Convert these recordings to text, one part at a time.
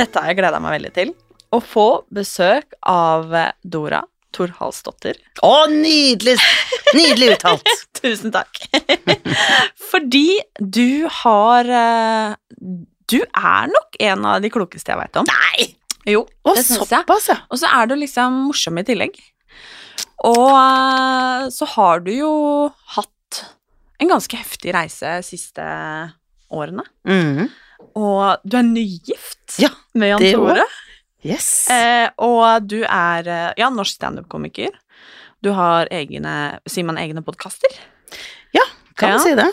Dette har jeg gleda meg veldig til. Å få besøk av Dora Torhalsdottir. Å, nydelig! Nydelig uttalt. Tusen takk. Fordi du har eh, Du er nok en av de klokeste jeg veit om. Nei! Jo, Å, det syns jeg. såpass, ja. Og så er du liksom morsom i tillegg. Og eh, så har du jo hatt en ganske heftig reise de siste årene. Mhm. Og du er nygift Ja, med Jan det Tore. Yes. Eh, og du er eh, ja, norsk standup-komiker. Du har egne Sier man egne podkaster? ja, kan ja. man si det.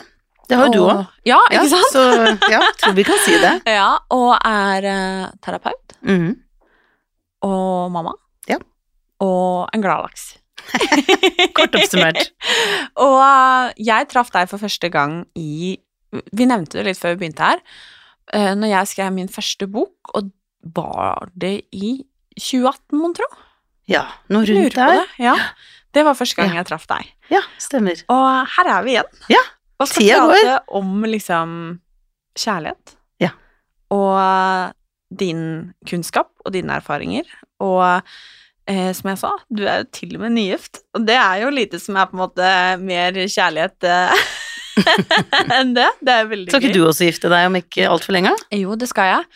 Det har jo du òg. Ja, ikke sant? Så ja, tror vi kan si det. Ja, og er eh, terapeut. Mhm. Og mamma. Ja. Og en gladlaks. Kort oppsummert. og eh, jeg traff deg for første gang i Vi nevnte det litt før vi begynte her. Eh, når jeg skrev min første bok, og var det i 2018, mon tro? Ja, noe rundt der. Det. Ja. det var første gang Ja. jeg traff deg. Ja, stemmer. Og her er vi igjen. Ja, Og skal tida går. prate om liksom kjærlighet. Ja. Og din kunnskap og dine erfaringer. Og eh, som jeg sa, du er jo til og med nygift. Og det er jo lite som er på en måte mer kjærlighet eh, enn det. Det er veldig Skal ikke du også gifte deg om ikke altfor lenge? Jo, det skal jeg.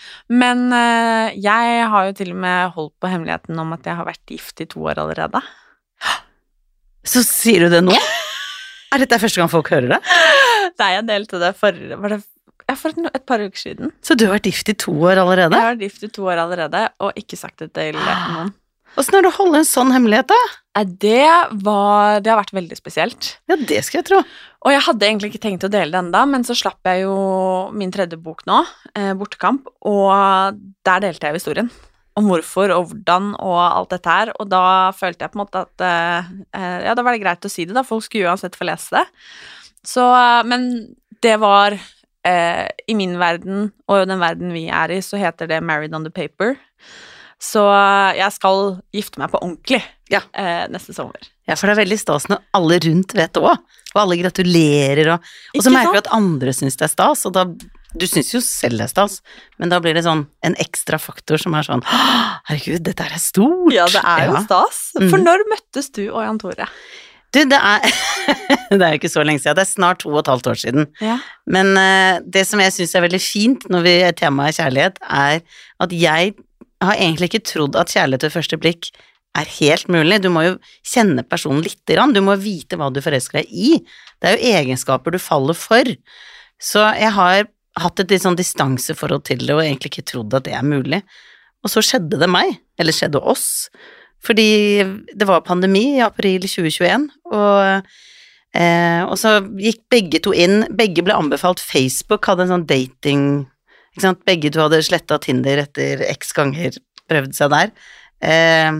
Men uh, jeg har jo til og med holdt på hemmeligheten om at jeg har vært gift i to år allerede. Så sier du det nå? Er dette første gang folk hører det? Nei, jeg delte det for, var det, for et, et par uker siden. Så du har vært gift i to år allerede? Jeg har vært gift i to år allerede, og ikke sagt det til noen. Åssen er det å holde en sånn hemmelighet, da? Det var Det har vært veldig spesielt. Ja, det skal jeg tro. Og jeg hadde egentlig ikke tenkt å dele det enda, men så slapp jeg jo min tredje bok nå, eh, Bortekamp, og der delte jeg historien. Om hvorfor og hvordan og alt dette her, og da følte jeg på en måte at eh, eh, Ja, da var det greit å si det, da. Folk skulle uansett få lese det. Så eh, Men det var eh, I min verden, og den verden vi er i, så heter det 'Married on the Paper'. Så jeg skal gifte meg på ordentlig Ja. eh, neste sommer. Ja, for det er veldig stas når alle rundt vet det òg. Og alle gratulerer, og, og så merker du at andre syns det er stas, og da Du syns jo selv det er stas, men da blir det sånn en ekstra faktor som er sånn Herregud, dette er stort! Ja, det er jo Ja. stas. For Mhm. når møttes du og Jan Tore? Du, det er Det er jo ikke så lenge siden. Det er snart to og et halvt år siden. Ja. Men uh, det som jeg syns er veldig fint når vi temaet er kjærlighet, er at jeg har egentlig ikke trodd at kjærlighet ved første blikk er helt mulig. Du må jo kjenne personen lite grann. Du må vite hva du forelsker deg i. Det er jo egenskaper du faller for. Så jeg har hatt et litt sånn distanseforhold til det, og egentlig ikke trodd at det er mulig. Og så skjedde det meg, eller skjedde oss, fordi det var pandemi i april 2021, og Eh, og så gikk begge to inn, begge ble anbefalt Facebook, hadde en sånn dating? Begge to hadde sletta Tinder etter x ganger prøvd seg der. Eh,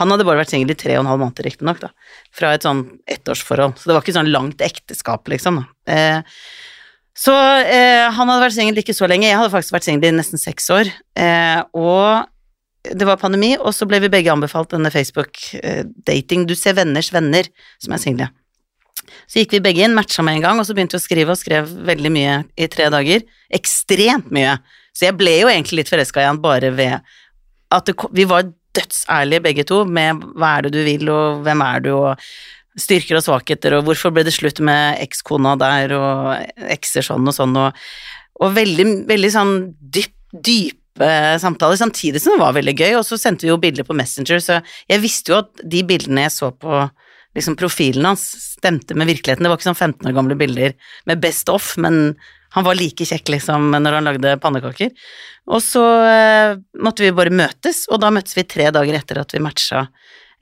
han hadde bare vært singel i tre og en halv måned, riktignok, da, fra et sånn ettårsforhold, så det var ikke sånn langt ekteskap, liksom. da. Eh, så eh, han hadde vært singel ikke så lenge, jeg hadde faktisk vært singel i nesten seks år, eh, og det var pandemi, og så ble vi begge anbefalt denne Facebook-dating, du ser venners venner, som er single. Så gikk vi begge inn, matcha med en gang, og så begynte vi å skrive, og skrev veldig mye i tre dager. Ekstremt mye. Så jeg ble jo egentlig litt forelska i han bare ved at det, vi var dødsærlige begge to med hva er det du vil, og hvem er du, og styrker og svakheter, og hvorfor ble det slutt med ekskona der, og ekser sånn og sånn, og, og veldig, veldig sånn dyp, dype samtaler, samtidig som det var veldig gøy, og så sendte vi jo bilder på Messenger, så jeg visste jo at de bildene jeg så på liksom profilen hans, stemte med virkeligheten. Det var ikke sånn 15 år gamle bilder med best off, men han var like kjekk liksom når han lagde pannekaker. Og så eh, måtte vi bare møtes, og da møttes vi tre dager etter at vi matcha,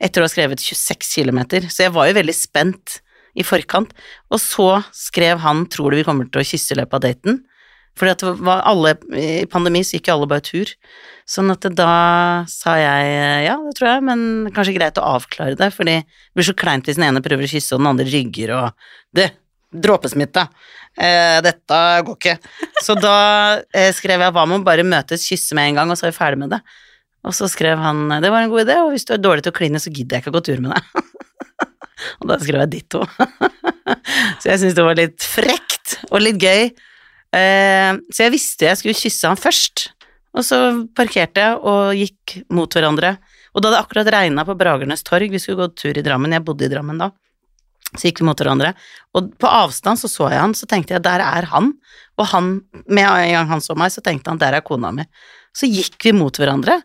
etter å ha skrevet 26 km, så jeg var jo veldig spent i forkant. Og så skrev han 'tror du vi kommer til å kysse i løpet av daten'? Fordi at var alle, i pandemi så gikk jo alle bare tur. Sånn at da sa jeg ja, det tror jeg, men kanskje greit å avklare det, fordi det blir så kleint hvis den ene prøver å kysse og den andre rygger og Det, dråpesmitte. Eh, dette går ikke. Så da eh, skrev jeg hva med å bare møtes, kysse med en gang, og så er vi ferdig med det. Og så skrev han det var en god idé, og hvis du er dårlig til å kline, så gidder jeg ikke å gå tur med deg. og da skrev jeg ditto. så jeg syns det var litt frekt og litt gøy. Eh, så jeg visste jeg skulle kysse han først, og så parkerte jeg og gikk mot hverandre. Og da det akkurat regna på Bragernes torg, vi skulle gå tur i Drammen, jeg bodde i Drammen da. Så gikk vi mot hverandre, og på avstand så så jeg han, så tenkte jeg der er han, og han, med en gang han så meg, så tenkte han der er kona mi. Så gikk vi mot hverandre,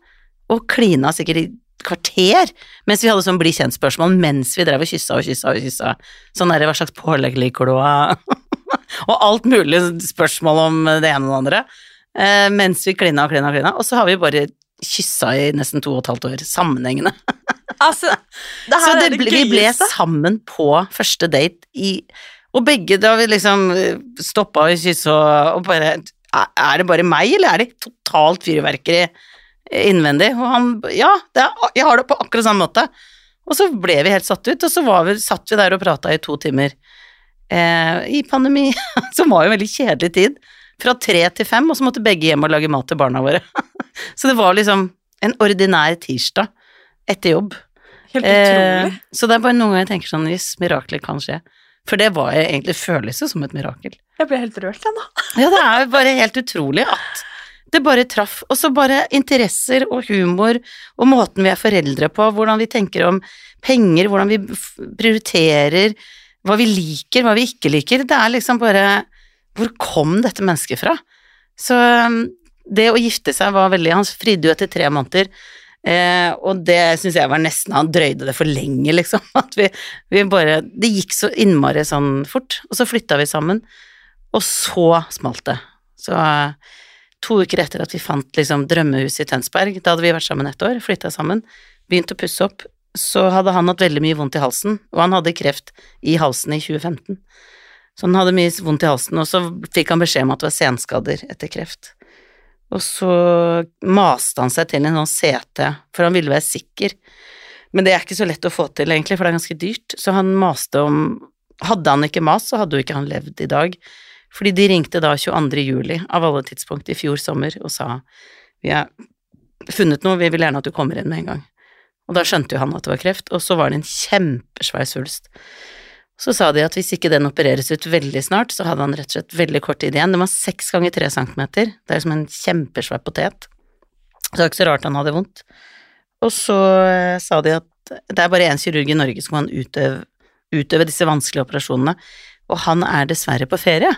og klina sikkert i kvarter, mens vi hadde sånn bli kjent-spørsmål mens vi drev og kyssa og kyssa og kyssa. Sånn derre hva slags pålegg liker du, og alt mulig spørsmål om det ene og det andre. Eh, mens vi klina og klina og klina, og så har vi bare kyssa i nesten to og et halvt år, sammenhengende. Altså, det her Så det, er det vi ble sammen på første date i Og begge da vi liksom stoppa å kysse og, og bare Er det bare meg, eller er det totalt fyrverkeri innvendig? Og han Ja, det er, jeg har det på akkurat samme måte. Og så ble vi helt satt ut, og så var vi, satt vi der og prata i to timer. Eh, I pandemi, som var jo en veldig kjedelig tid. Fra tre til fem, og så måtte begge hjem og lage mat til barna våre. så det var liksom en ordinær tirsdag etter jobb. Helt Eh, utrolig. så det er bare noen ganger jeg tenker sånn Hvis mirakler kan skje. For det var egentlig føles jo som et mirakel. Jeg ble helt rørt, jeg nå. Ja, det er jo bare helt utrolig at det bare traff. Og så bare interesser og humor og måten vi er foreldre på, hvordan vi tenker om penger, hvordan vi prioriterer, hva vi liker, hva vi ikke liker. Det er liksom bare Hvor kom dette mennesket fra? Så um, det å gifte seg var veldig Han fridde jo etter tre måneder. Eh, og det syns jeg var nesten Han drøyde det for lenge, liksom. At vi, vi bare Det gikk så innmari sånn fort. Og så flytta vi sammen, og så smalt det. Så to uker etter at vi fant liksom drømmehuset i Tønsberg, da hadde vi vært sammen et år, flytta sammen, begynt å pusse opp, så hadde han hatt veldig mye vondt i halsen, og han hadde kreft i halsen i 2015. Så han hadde mye vondt i halsen, og så fikk han beskjed om at det var senskader etter kreft. Og så maste han seg til en sånn CT, for han ville være sikker. Men det er ikke så lett å få til, egentlig, for det er ganske dyrt. Så han maste om Hadde han ikke mast, så hadde jo ikke han levd i dag. Fordi de ringte da 22. juli, av alle tidspunkt, i fjor sommer, og sa vi har funnet noe, vi vil gjerne at du kommer inn med en gang. Og da skjønte jo han at det var kreft, og så var det en kjempesvær svulst. Så sa de at hvis ikke den opereres ut veldig snart, så hadde han rett og slett veldig kort tid igjen. Den var seks ganger tre centimeter, det er som en kjempesvær potet. Så det var ikke så rart han hadde vondt. Og så eh, sa de at det er bare én kirurg i Norge som kan utøve, utøve disse vanskelige operasjonene, og han er dessverre på ferie.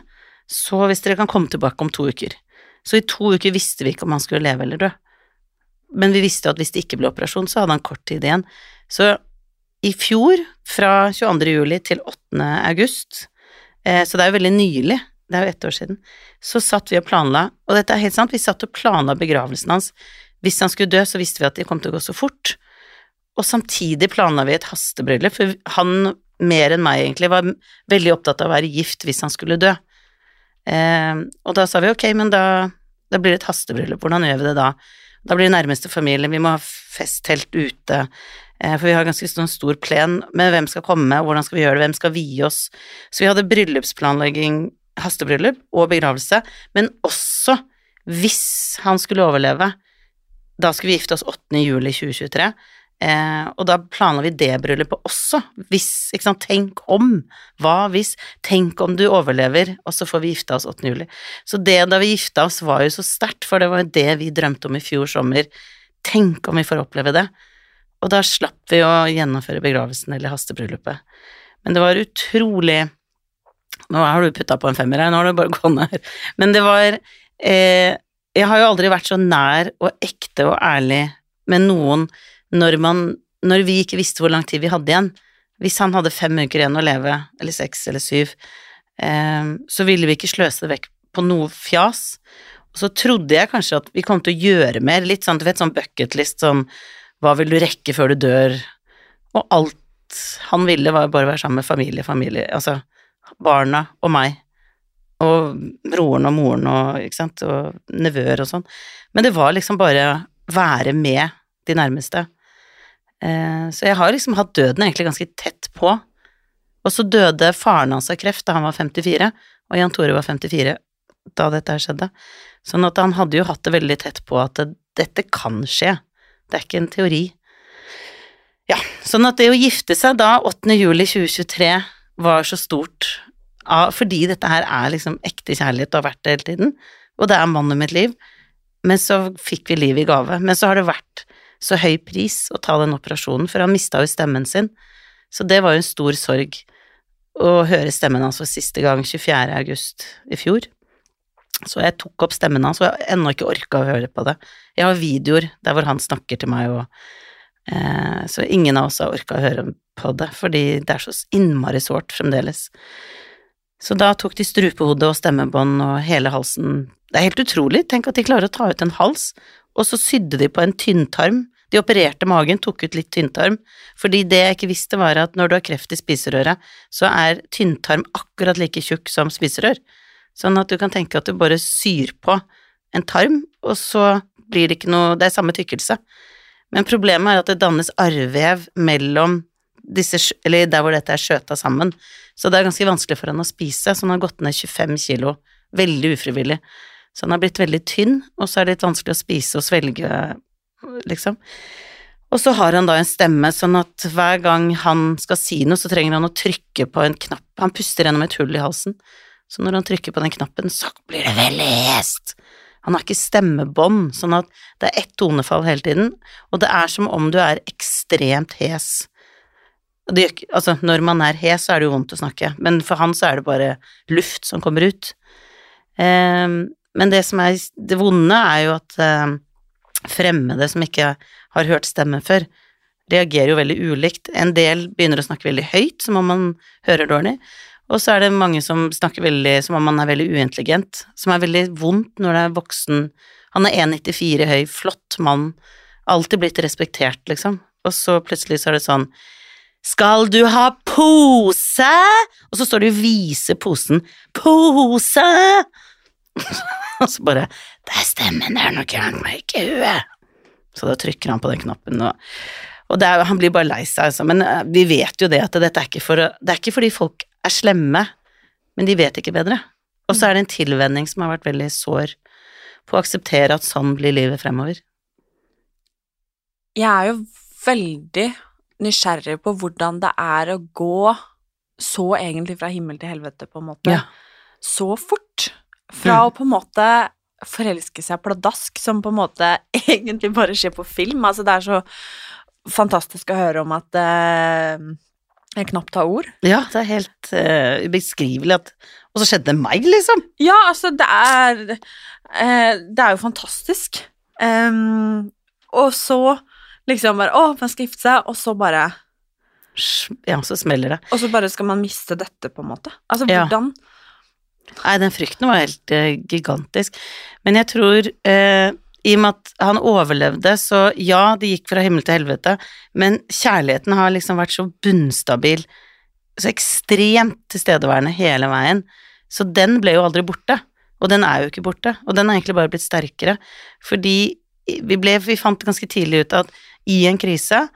Så hvis dere kan komme tilbake om to uker. Så i to uker visste vi ikke om han skulle leve eller dø. Men vi visste at hvis det ikke ble operasjon, så hadde han kort tid igjen. Så i fjor, fra 22. juli til 8. august, eh, så det er jo veldig nylig, det er jo ett år siden, så satt vi og planla, og dette er helt sant, vi satt og planla begravelsen hans. Hvis han skulle dø, så visste vi at det kom til å gå så fort. Og samtidig planla vi et hastebryllup, for han, mer enn meg egentlig, var veldig opptatt av å være gift hvis han skulle dø. Eh, og da sa vi ok, men da, da blir det et hastebryllup, hvordan gjør vi det da? Da blir det nærmeste familie, vi må ha festtelt ute, eh, for vi har ganske sånn stor plen med hvem skal komme, hvordan skal vi gjøre det, hvem skal vie oss? Så vi hadde bryllupsplanlegging, hastebryllup og begravelse, men også hvis han skulle overleve, da skulle vi gifte oss 8. juli 2023, eh, og da planla vi det bryllupet også, hvis, ikke sant, tenk om, hva hvis, tenk om du overlever, og så får vi gifte oss 8. juli. Så det da vi gifta oss var jo så sterkt, for det var jo det vi drømte om i fjor sommer, tenk om vi får oppleve det. Og da slapp vi å gjennomføre begravelsen eller hastebryllupet. Men det var utrolig Nå har du putta på en femmer her, nå har du bare gått ned. Men det var eh, Jeg har jo aldri vært så nær og ekte og ærlig med noen når man Når vi ikke visste hvor lang tid vi hadde igjen. Hvis han hadde fem uker igjen å leve, eller seks eller syv, eh, så ville vi ikke sløse det vekk på noe fjas. Og så trodde jeg kanskje at vi kom til å gjøre mer, litt sånn, du vet, sånn bucketlist, sånn hva vil du rekke før du dør, og alt han ville var bare å være sammen med familie, familie, altså barna og meg, og broren og moren og, ikke sant, og nevøer og sånn, men det var liksom bare være med de nærmeste. Eh, så jeg har liksom hatt døden egentlig ganske tett på, og så døde faren hans av kreft da han var 54, og Jan Tore var 54 da dette her skjedde. Sånn at han hadde jo hatt det veldig tett på at det, dette kan skje. Det er ikke en teori. Ja, sånn at det å gifte seg da, 8. juli 2023, var så stort fordi dette her er liksom ekte kjærlighet og har vært det hele tiden, og det er mannen mitt liv, men så fikk vi liv i gave. Men så har det vært så høy pris å ta den operasjonen, for han mista jo stemmen sin, så det var jo en stor sorg å høre stemmen hans for siste gang 24. august i fjor. Så jeg tok opp stemmen hans, og jeg har ennå ikke orka å høre på det. Jeg har videoer der hvor han snakker til meg, og eh, Så ingen av oss har orka å høre på det, fordi det er så innmari sårt fremdeles. Så da tok de strupehodet og stemmebånd og hele halsen. Det er helt utrolig, tenk at de klarer å ta ut en hals, og så sydde de på en tynntarm. De opererte magen, tok ut litt tynntarm, fordi det jeg ikke visste var at når du har kreft i spiserøret, så er tynntarm akkurat like tjukk som spiserør. Sånn at du kan tenke at du bare syr på en tarm, og så blir det ikke noe Det er samme tykkelse. Men problemet er at det dannes arrvev mellom disse Eller der hvor dette er skjøta sammen. Så det er ganske vanskelig for han å spise, så han har gått ned 25 kilo. Veldig ufrivillig. Så han har blitt veldig tynn, og så er det litt vanskelig å spise og svelge, liksom. Og så har han da en stemme, sånn at hver gang han skal si noe, så trenger han å trykke på en knapp. Han puster gjennom et hull i halsen. Så når han trykker på den knappen, så blir det veldig hest. Han har ikke stemmebånd, sånn at det er ett tonefall hele tiden, og det er som om du er ekstremt hes. Det, altså, når man er hes, så er det jo vondt å snakke, men for han så er det bare luft som kommer ut. Um, men det som er det vonde, er jo at eh, fremmede som ikke har hørt stemmen før, reagerer jo veldig ulikt. En del begynner å snakke veldig høyt, som om man hører dårlig, og så er det mange som snakker veldig som om man er veldig uintelligent, som er veldig vondt når det er voksen Han er 1,94 høy, flott mann, alltid blitt respektert, liksom, og så plutselig så er det sånn Skal du ha pose? Og så står det jo 'vise posen'. Pose! og så bare Det er stemmen, det er noe gærent med ikke huet. Så da trykker han på den knappen, og og er, han blir bare lei seg, altså. Men uh, vi vet jo det at dette er ikke, for, det er ikke fordi folk er slemme, men de vet ikke bedre. Og så er det en tilvenning som har vært veldig sår på å akseptere at sånn blir livet fremover. Jeg er jo veldig nysgjerrig på hvordan det er å gå så egentlig fra himmel til helvete, på en måte. Ja. Så fort. Fra Mm. å på en måte forelske seg pladask, som på en måte egentlig bare skjer på film. Altså, det er så fantastisk å høre om at eh, jeg knapt har ord. Ja, det er helt uh, ubeskrivelig at Og så skjedde det meg, liksom. Ja, altså, det er eh, Det er jo fantastisk. Um, og så liksom bare Å, man skal gifte seg, og så bare Ja, så smeller det. Og så bare skal man miste dette, på en måte. Altså, Ja. Nei, den frykten var helt uh, gigantisk. Men jeg tror uh, i og med at han overlevde, så ja, det gikk fra himmel til helvete, men kjærligheten har liksom vært så bunnstabil, så ekstremt tilstedeværende hele veien, så den ble jo aldri borte. Og den er jo ikke borte, og den har egentlig bare blitt sterkere, fordi vi, ble, vi fant ganske tidlig ut at i en krise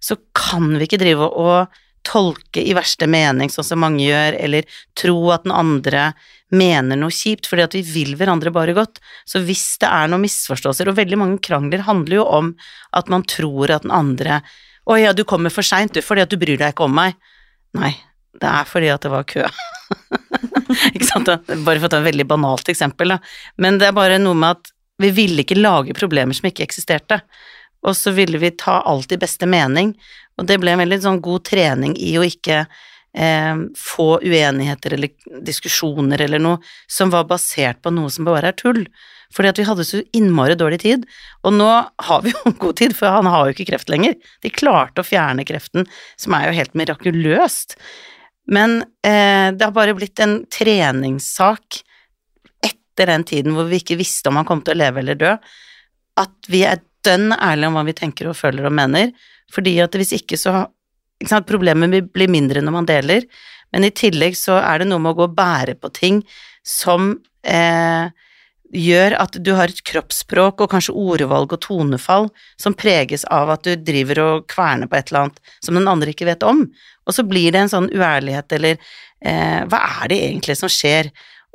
så kan vi ikke drive og tolke i verste mening, sånn som mange gjør, eller tro at den andre mener noe kjipt, fordi at vi vil hverandre bare godt. Så hvis det er noen misforståelser, og veldig mange krangler handler jo om at man tror at den andre Å ja, du kommer for seint, du, fordi at du bryr deg ikke om meg. Nei, det er fordi at det var kø. ikke sant? Bare for å ta et veldig banalt eksempel, da. Men det er bare noe med at vi ville ikke lage problemer som ikke eksisterte. Og så ville vi ta alt i beste mening, og det ble en veldig sånn god trening i å ikke eh, få uenigheter eller diskusjoner eller noe som var basert på noe som bare er tull. Fordi at vi hadde så innmari dårlig tid, og nå har vi jo god tid, for han har jo ikke kreft lenger. De klarte å fjerne kreften, som er jo helt mirakuløst. Men eh, det har bare blitt en treningssak etter den tiden hvor vi ikke visste om han kom til å leve eller dø, at vi er dønn ærlige om hva vi tenker og føler og mener, fordi at hvis ikke så ikke sant, Problemet blir mindre når man deler, men i tillegg så er det noe med å gå og bære på ting som eh, gjør at du har et kroppsspråk og kanskje ordvalg og tonefall som preges av at du driver og kverner på et eller annet som den andre ikke vet om, og så blir det en sånn uærlighet eller eh, hva er det egentlig som skjer?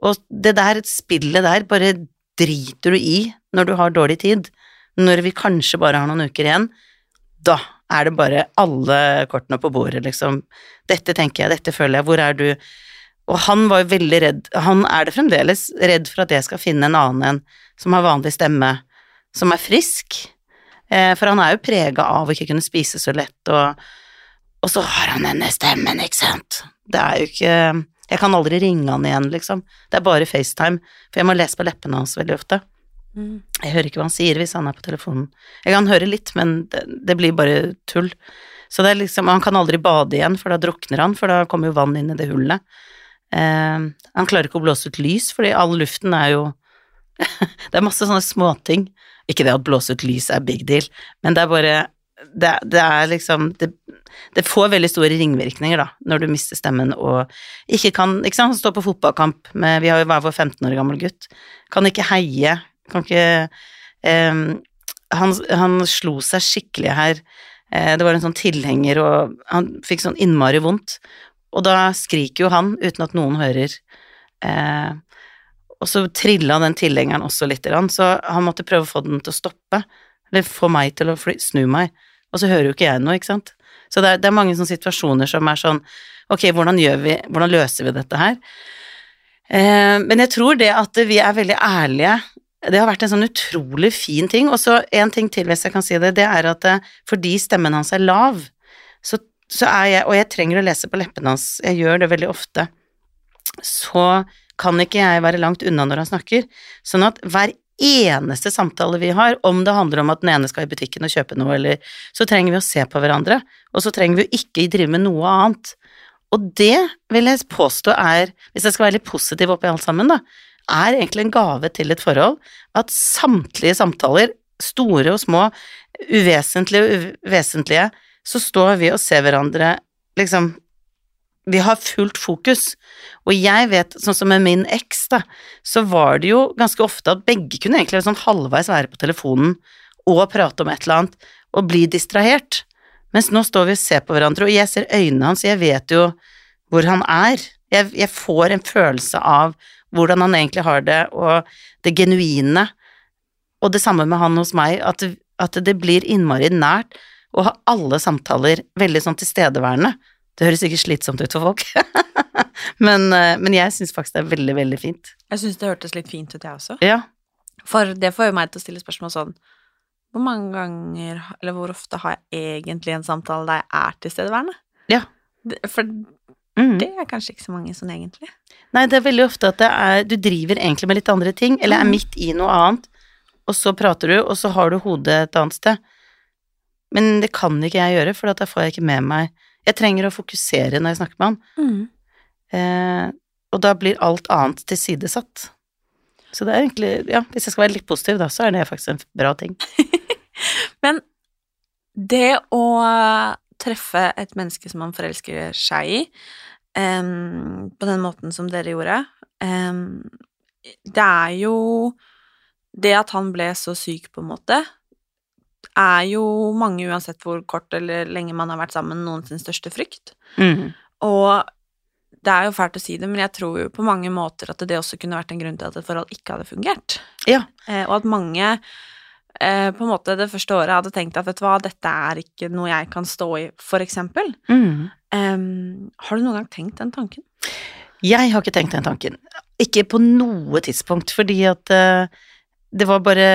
Og det der spillet der bare driter du i når du har dårlig tid, når vi kanskje bare har noen uker igjen, da er det bare alle kortene på bordet, liksom. Dette tenker jeg, dette føler jeg, hvor er du? Og han var jo veldig redd, han er det fremdeles, redd for at jeg skal finne en annen en som har vanlig stemme, som er frisk. Eh, for han er jo prega av å ikke kunne spise så lett, og, og så har han denne stemmen, ikke sant. Det er jo ikke Jeg kan aldri ringe han igjen, liksom. Det er bare FaceTime, for jeg må lese på leppene hans veldig ofte. Jeg hører ikke hva han sier hvis han er på telefonen. Jeg kan høre litt, men det, det blir bare tull. Så det er liksom, Han kan aldri bade igjen, for da drukner han, for da kommer jo vann inn i det hullet. Eh, han klarer ikke å blåse ut lys, fordi all luften er jo Det er masse sånne småting. Ikke det at blåse ut lys er big deal, men det er bare Det, det er liksom det, det, får veldig store ringvirkninger, da, når du mister stemmen og ikke kan Ikke sant, han står på fotballkamp med Vi har jo hver vår 15 år gammel gutt. Kan ikke heie kan ikke eh, han, han, slo seg skikkelig her. Eh, det var en sånn tilhenger, og han fikk sånn innmari vondt. Og da skriker jo han uten at noen hører. Eh, og så trilla den tilhengeren også grann, så han måtte prøve å få den til å stoppe. Eller få meg til å fly, snu meg. Og så hører jo ikke jeg noe, ikke sant. Så det er, det er mange sånne situasjoner som er sånn Ok, hvordan gjør vi Hvordan løser vi dette her? Eh, men jeg tror det at vi er veldig ærlige det har vært en sånn utrolig fin ting. Og så en ting til, hvis jeg kan si det, det er at eh, fordi stemmen hans er lav, så, så er jeg Og jeg trenger å lese på leppene hans, jeg gjør det veldig ofte. Så kan ikke jeg være langt unna når han snakker. Sånn at hver eneste samtale vi har, om det handler om at den ene skal i butikken og kjøpe noe, eller Så trenger vi å se på hverandre, og så trenger vi å ikke drive med noe annet. Og det vil jeg påstå er, hvis jeg skal være litt positiv oppi alt sammen, da, er egentlig en gave til et forhold at samtlige samtaler, store og små, uvesentlige og uvesentlige, så står vi og ser hverandre liksom Vi har fullt fokus, og jeg vet, sånn som med min eks, da, så var det jo ganske ofte at begge kunne egentlig sånn halvveis være på telefonen og prate om et eller annet og bli distrahert. Mens nå står vi og ser på hverandre, og jeg ser øynene hans, jeg vet jo hvor han er. Jeg, jeg får en følelse av hvordan han egentlig har det, og det genuine. Og det samme med han hos meg, at, at det blir innmari nært å ha alle samtaler veldig sånn tilstedeværende. Det høres ikke slitsomt ut for folk, men, eh, men, jeg syns faktisk det er veldig, veldig fint. Jeg syns det hørtes litt fint ut, jeg også. Ja. For det får jo meg til å stille spørsmål sånn Hvor mange ganger, eller hvor ofte har jeg egentlig en samtale der jeg er tilstedeværende? Ja. For Mm. det er kanskje ikke så mange sånn egentlig. Nei, det er veldig ofte at er, du driver egentlig med litt andre ting, eller er Mm. midt i noe annet, og så prater du, og så har du hodet et annet sted. Men det kan ikke jeg gjøre, for da får jeg ikke med meg Jeg trenger å fokusere når jeg snakker med han, eh, og da blir alt annet tilsidesatt. Så det er egentlig Ja, hvis jeg skal være litt positiv, da, så er det faktisk en bra ting. Men det å treffe et menneske som man forelsker seg i, um, på den måten som dere gjorde um, Det er jo Det at han ble så syk, på en måte, er jo mange, uansett hvor kort eller lenge man har vært sammen, noen sin største frykt. Mm. Og det er jo fælt å si det, men jeg tror jo på mange måter at det også kunne vært en grunn til at et forhold ikke hadde fungert. Ja. Eh, og at mange eh, på en måte det første året hadde tenkt at vet du hva, dette er ikke noe jeg kan stå i, for eksempel. Mm. Um, har du noen gang tenkt den tanken? Jeg har ikke tenkt den tanken. Ikke på noe tidspunkt, fordi at uh, det var bare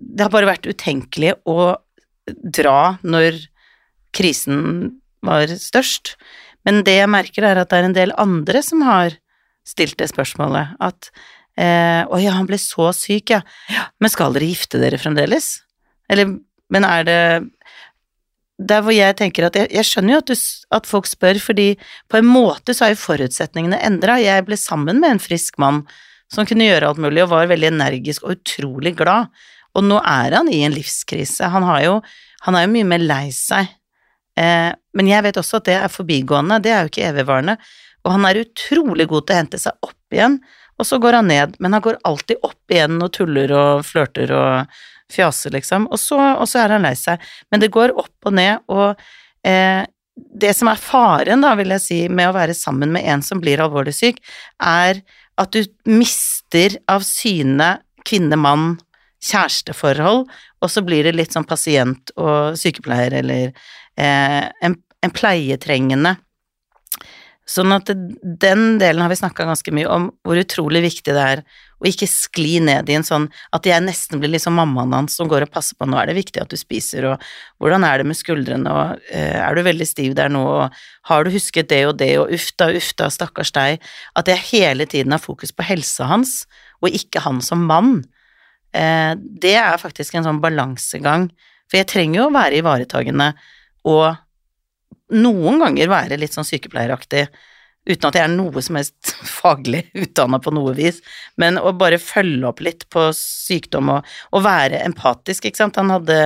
Det har bare vært utenkelig å dra når krisen var størst. Men det jeg merker, er at det er en del andre som har stilt det spørsmålet. At eh, Å ja, han ble så syk, ja. ja. Men skal dere gifte dere fremdeles? Eller, men er det Der hvor jeg tenker at Jeg, jeg skjønner jo at, du, at folk spør, fordi på en måte så er jo forutsetningene endra. Jeg ble sammen med en frisk mann som kunne gjøre alt mulig, og var veldig energisk og utrolig glad. Og nå er han i en livskrise. Han, jo, han er jo mye mer lei seg. Eh, men jeg vet også at det er forbigående, det er jo ikke evigvarende. Og han er utrolig god til å hente seg opp igjen, og så går han ned, men han går alltid opp igjen og tuller og flørter og fjaser, liksom, og så, og så er han lei seg. Men det går opp og ned, og eh, det som er faren, da, vil jeg si, med å være sammen med en som blir alvorlig syk, er at du mister av syne kvinne-mann kjæresteforhold, og så blir det litt sånn pasient og sykepleier eller eh, en, en pleietrengende. Sånn at den delen har vi snakka ganske mye om, hvor utrolig viktig det er å ikke skli ned i en sånn at jeg nesten blir liksom mammaen hans som går og passer på nå er det viktig at du spiser, og hvordan er det med skuldrene, og eh, er du veldig stiv der nå, og har du husket det og det, og uff da, uff da, stakkars deg, at jeg hele tiden har fokus på helsa hans, og ikke han som mann. Eh, det er faktisk en sånn balansegang, for jeg trenger jo å være ivaretagende og noen ganger være litt sånn sykepleieraktig, uten at jeg er noe som helst faglig utdanna på noe vis, men å bare følge opp litt på sykdom og, og være empatisk, ikke sant. Han hadde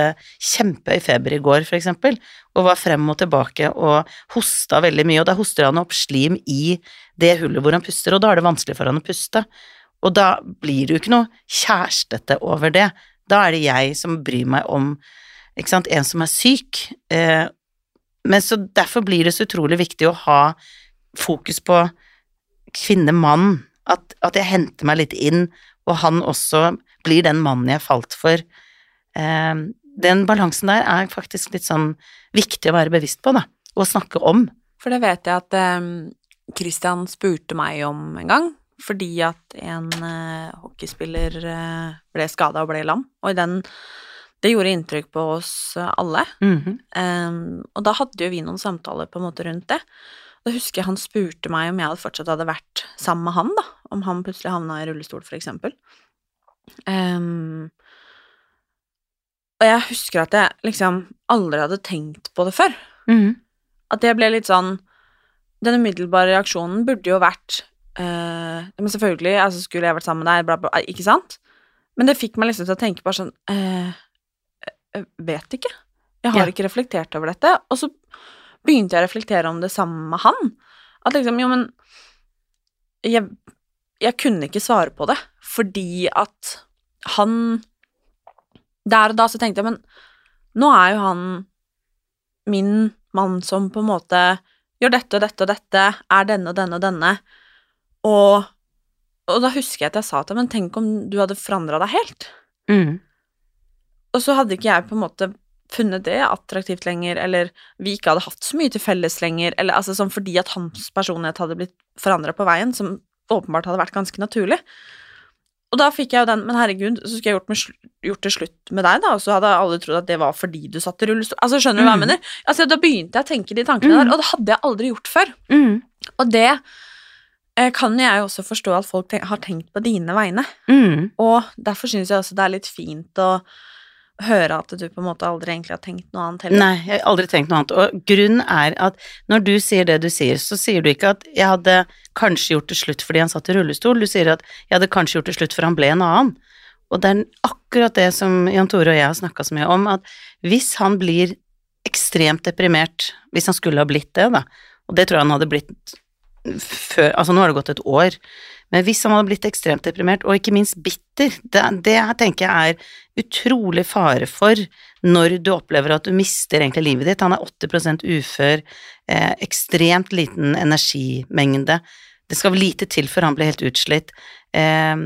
kjempehøy feber i går, for eksempel, og var frem og tilbake og hosta veldig mye, og da hoster han opp slim i det hullet hvor han puster, og da er det vanskelig for han å puste. Og da blir det jo ikke noe kjærestete over det. Da er det jeg som bryr meg om ikke sant, en som er syk. Eh, men så derfor blir det så utrolig viktig å ha fokus på kvinne-mann. At, at jeg henter meg litt inn, og han også blir den mannen jeg falt for. Eh, den balansen der er faktisk litt sånn viktig å være bevisst på, da, og snakke om. For det vet jeg at eh, Christian spurte meg om en gang, fordi at en eh, hockeyspiller eh, ble skada og ble lam, og i den Det gjorde inntrykk på oss alle. alle. -hmm. um, og da hadde jo vi noen samtaler på en måte rundt det. Da husker jeg han spurte meg om jeg hadde fortsatt hadde vært sammen med han, da. Om han plutselig havna i rullestol, for eksempel. Um, og jeg husker at jeg liksom aldri hadde tenkt på det før. Mhm. At det ble litt sånn Den umiddelbare reaksjonen burde jo vært uh, Men selvfølgelig, altså skulle jeg vært sammen med deg, bla, bla, ikke sant? Men det fikk meg liksom til å tenke bare sånn eh, Jeg vet ikke. Jeg har Ja. ikke reflektert over dette. Og så begynte jeg å reflektere om det samme med han. At liksom, jo, men jeg, jeg kunne ikke svare på det, fordi at han Der og da så tenkte jeg, men nå er jo han min mann som på en måte gjør dette og dette og dette, er denne og denne og denne, og, og da husker jeg at jeg sa til ham, men tenk om du hadde forandra deg helt. Mhm. Og så hadde ikke jeg på en måte funnet det attraktivt lenger, eller vi ikke hadde hatt så mye til felles lenger, eller altså sånn fordi at hans personlighet hadde blitt forandra på veien, som åpenbart hadde vært ganske naturlig. Og da fikk jeg jo den, men herregud, så skulle jeg gjort, med, gjort det slutt med deg, da, og så hadde alle trodd at det var fordi du satt i rullestol. Altså, skjønner du hva jeg Mm. mener? Altså, da begynte jeg å tenke de tankene Mm. der, og det hadde jeg aldri gjort før. Mm. Og det eh, kan jeg jo også forstå at folk ten har tenkt på dine vegne. Mhm. Og derfor syns jeg også det er litt fint å høre at du på en måte aldri egentlig har tenkt noe annet heller. Nei, jeg har aldri tenkt noe annet. Og grunnen er at når du sier det du sier, så sier du ikke at jeg hadde kanskje gjort det slutt fordi han satt i rullestol, du sier at jeg hadde kanskje gjort det slutt for han ble en annen. Og det er akkurat det som Jan Tore og jeg har snakka så mye om, at hvis han blir ekstremt deprimert, hvis han skulle ha blitt det, da, og det tror jeg han hadde blitt før Altså, nå har det gått et år, men hvis han hadde blitt ekstremt deprimert, og ikke minst bitter, det, det tenker jeg er utrolig fare for når du opplever at du mister egentlig livet ditt. Han er 80 ufør, eh, ekstremt liten energimengde. Det skal lite til før han blir helt utslitt. Eh,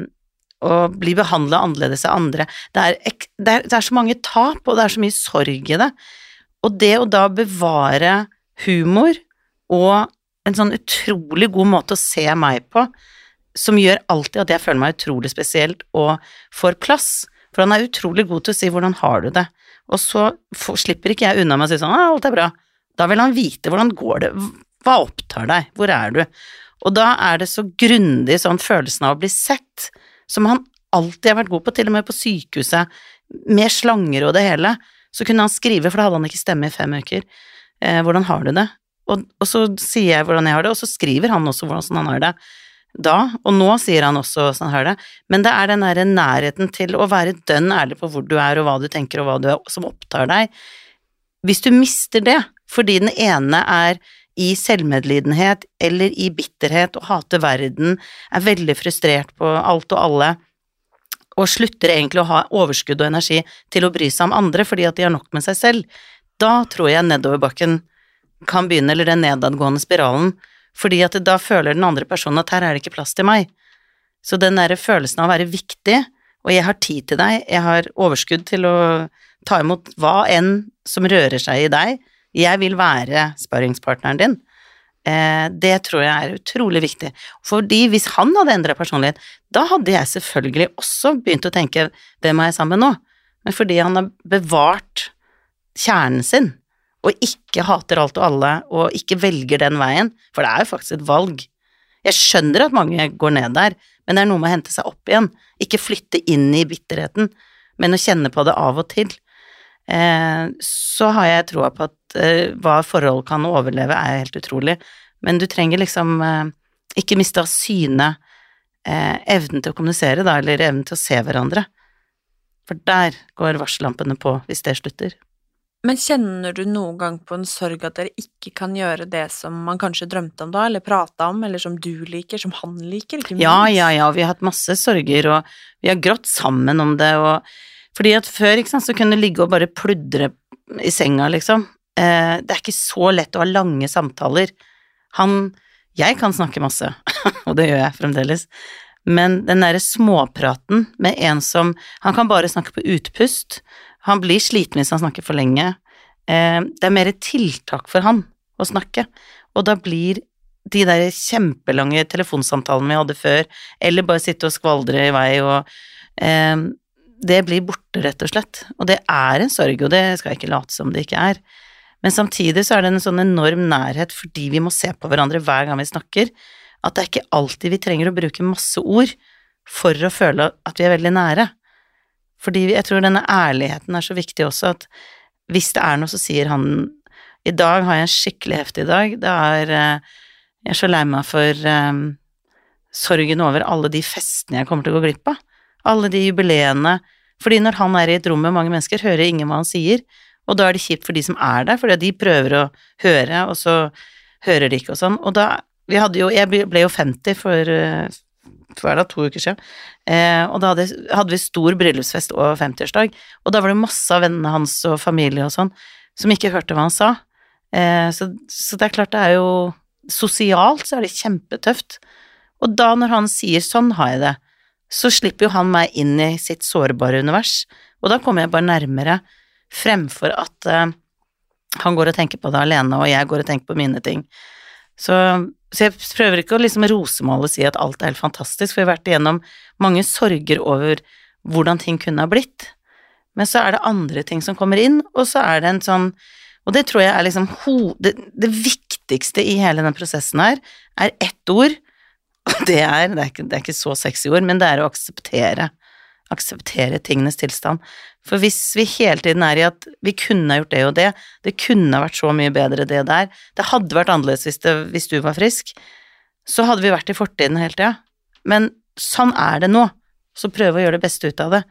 og blir behandla annerledes av andre. Det er, det, er, det er så mange tap, og det er så mye sorg i det. Og det å da bevare humor og en sånn utrolig god måte å se meg på, som gjør alltid at jeg føler meg utrolig spesielt og får plass. For han er utrolig god til å si 'hvordan har du det', og så for, slipper ikke jeg unna med å si sånn 'ah, alt er bra'. Da vil han vite hvordan går det, Hva opptar deg? Hvor er du? Og da er det så grundig sånn følelsen av å bli sett, som han alltid har vært god på, til og med på sykehuset, med slanger og det hele. Så kunne han skrive, for da hadde han ikke stemme i fem uker. Eh, hvordan har du det? Og, og så sier jeg hvordan jeg har det, og så skriver han også hvordan han har det. Da, og nå sier han også sånn her det, men det er den derre nærheten til å være dønn ærlig på hvor du er og hva du tenker og hva du er, som opptar deg. Hvis du mister det fordi den ene er i selvmedlidenhet eller i bitterhet og hater verden, er veldig frustrert på alt og alle, og slutter egentlig å ha overskudd og energi til å bry seg om andre fordi at de har nok med seg selv, da tror jeg nedoverbakken kan begynne, eller den nedadgående spiralen, fordi at da føler den andre personen at her er det ikke plass til meg. Så den derre følelsen av å være viktig, og jeg har tid til deg, jeg har overskudd til å ta imot hva enn som rører seg i deg, jeg vil være sparringspartneren din, eh, det tror jeg er utrolig viktig. Fordi hvis han hadde endra personlighet, da hadde jeg selvfølgelig også begynt å tenke hvem er jeg sammen med nå? Men fordi han har bevart kjernen sin, og ikke hater alt og alle, og ikke velger den veien, for det er jo faktisk et valg. Jeg skjønner at mange går ned der, men det er noe med å hente seg opp igjen, ikke flytte inn i bitterheten, men å kjenne på det av og til. Eh, så har jeg troa på at eh, hva forhold kan overleve, er helt utrolig, men du trenger liksom eh, ikke miste av syne eh, evnen til å kommunisere, da, eller evnen til å se hverandre. For der går varsellampene på hvis det slutter. Men kjenner du noen gang på en sorg at dere ikke kan gjøre det som man kanskje drømte om da, eller prata om, eller som du liker, som han liker? Ikke Ja, ja, ja, vi har hatt masse sorger, og vi har grått sammen om det, og fordi at før, ikke sant, så kunne du ligge og bare pludre i senga, liksom. Eh, det er ikke så lett å ha lange samtaler. Han Jeg kan snakke masse, og det gjør jeg fremdeles, men den derre småpraten med en som Han kan bare snakke på utpust. Han blir sliten hvis han snakker for lenge. Eh, det er mer et tiltak for han å snakke, og da blir de der kjempelange telefonsamtalene vi hadde før, eller bare sitte og skvaldre i vei og eh, Det blir borte, rett og slett. Og det er en sorg, og det skal jeg ikke late som det ikke er. Men samtidig så er det en sånn enorm nærhet fordi vi må se på hverandre hver gang vi snakker, at det er ikke alltid vi trenger å bruke masse ord for å føle at vi er veldig nære. Fordi jeg tror denne ærligheten er så viktig også, at hvis det er noe, så sier han I dag har jeg en skikkelig heftig dag. Det er eh, Jeg er så lei meg for um, sorgen over alle de festene jeg kommer til å gå glipp av. Alle de jubileene. Fordi når han er i et rom med mange mennesker, hører ingen hva han sier, og da er det kjipt for de som er der, fordi de prøver å høre, og så hører de ikke og sånn. Og da Vi hadde jo Jeg ble jo 50 for er det, to uker siden, eh, og da hadde, hadde vi stor bryllupsfest og 50-årsdag, og da var det masse av vennene hans og familie og sånn som ikke hørte hva han sa. Eh, så, så det er klart det er jo Sosialt så er det kjempetøft. Og da når han sier 'sånn har jeg det', så slipper jo han meg inn i sitt sårbare univers, og da kommer jeg bare nærmere, fremfor at eh, han går og tenker på det alene, og jeg går og tenker på mine ting. Så, så jeg prøver ikke å liksom rosemale og si at alt er helt fantastisk, for vi har vært igjennom mange sorger over hvordan ting kunne ha blitt. Men så er det andre ting som kommer inn, og så er det en sånn Og det tror jeg er liksom. Det, det viktigste i hele den prosessen her, er ett ord, og det er det er, ikke, det er ikke så sexy ord, men det er å akseptere. Akseptere tingenes tilstand. For hvis vi hele tiden er i at vi kunne ha gjort det og det, det kunne ha vært så mye bedre det der, det hadde vært annerledes hvis, det, hvis du var frisk, så hadde vi vært i fortiden hele tida. Men sånn er det nå, så prøve å gjøre det beste ut av det.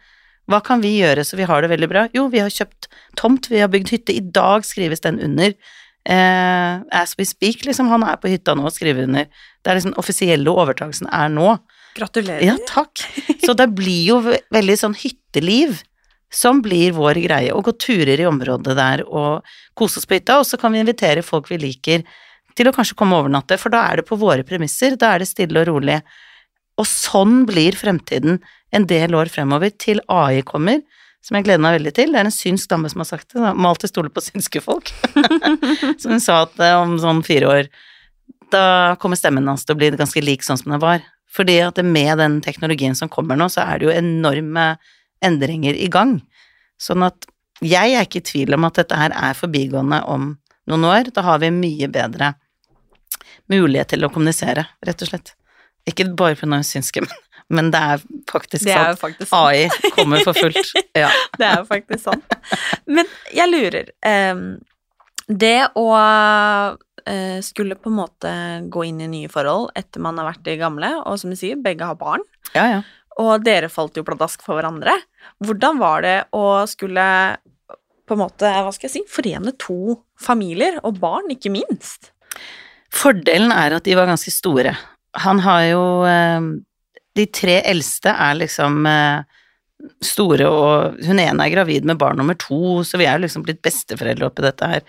Hva kan vi gjøre så vi har det veldig bra? Jo, vi har kjøpt tomt, vi har bygd hytte, i dag skrives den under. Eh, as we speak, liksom, han er på hytta nå og skriver under. Det er liksom offisielle overtakelsen er nå. Gratulerer. Ja, takk. Så det blir jo veldig sånn hytteliv som blir vår greie, å gå turer i området der og kose oss på hytta, og så kan vi invitere folk vi liker til å kanskje komme og overnatte, for da er det på våre premisser, da er det stille og rolig. Og sånn blir fremtiden en del år fremover, til AI kommer, som jeg gleder meg veldig til. Det er en synsk dame som har sagt det, må alltid stole på synske folk. så hun sa at eh, om sånn fire år, da kommer stemmen hans til å bli ganske lik sånn som den var. Fordi at med den teknologien som kommer nå, så er det jo enorme endringer i gang. Sånn at jeg er ikke i tvil om at dette her er forbigående om noen år. Da har vi mye bedre mulighet til å kommunisere, rett og slett. Ikke bare på noe synske, men, men det er faktisk Det er sant. faktisk sant. AI kommer for fullt. Ja. Det er jo faktisk sant. Men jeg lurer ehm, Det å skulle på en måte gå inn i nye forhold etter man har vært i gamle, og som du sier, begge har barn, ja, ja. og dere falt jo pladask for hverandre. Hvordan var det å skulle på en måte, hva skal jeg si, forene to familier, og barn, ikke minst? Fordelen er at de var ganske store. Han har jo eh, De tre eldste er liksom eh, store, og hun ene er gravid med barn nummer to, så vi er jo liksom blitt besteforeldre oppi dette her.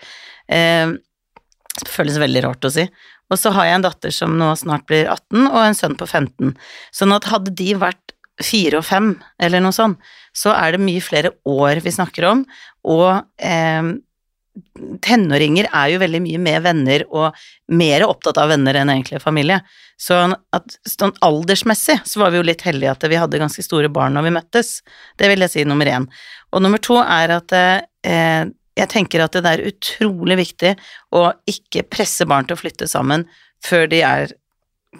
Det føles veldig rart å si. Og så har jeg en datter som nå snart blir 18, og en sønn på 15. Sånn at hadde de vært fire og fem, eller noe sånt, så er det mye flere år vi snakker om, og eh, tenåringer er jo veldig mye med venner og mer opptatt av venner enn egentlig familie. Så at, sånn aldersmessig så var vi jo litt heldige at vi hadde ganske store barn når vi møttes. Det vil jeg si nummer én. Og nummer to er at eh, jeg tenker at det er utrolig viktig å ikke presse barn til å flytte sammen før de er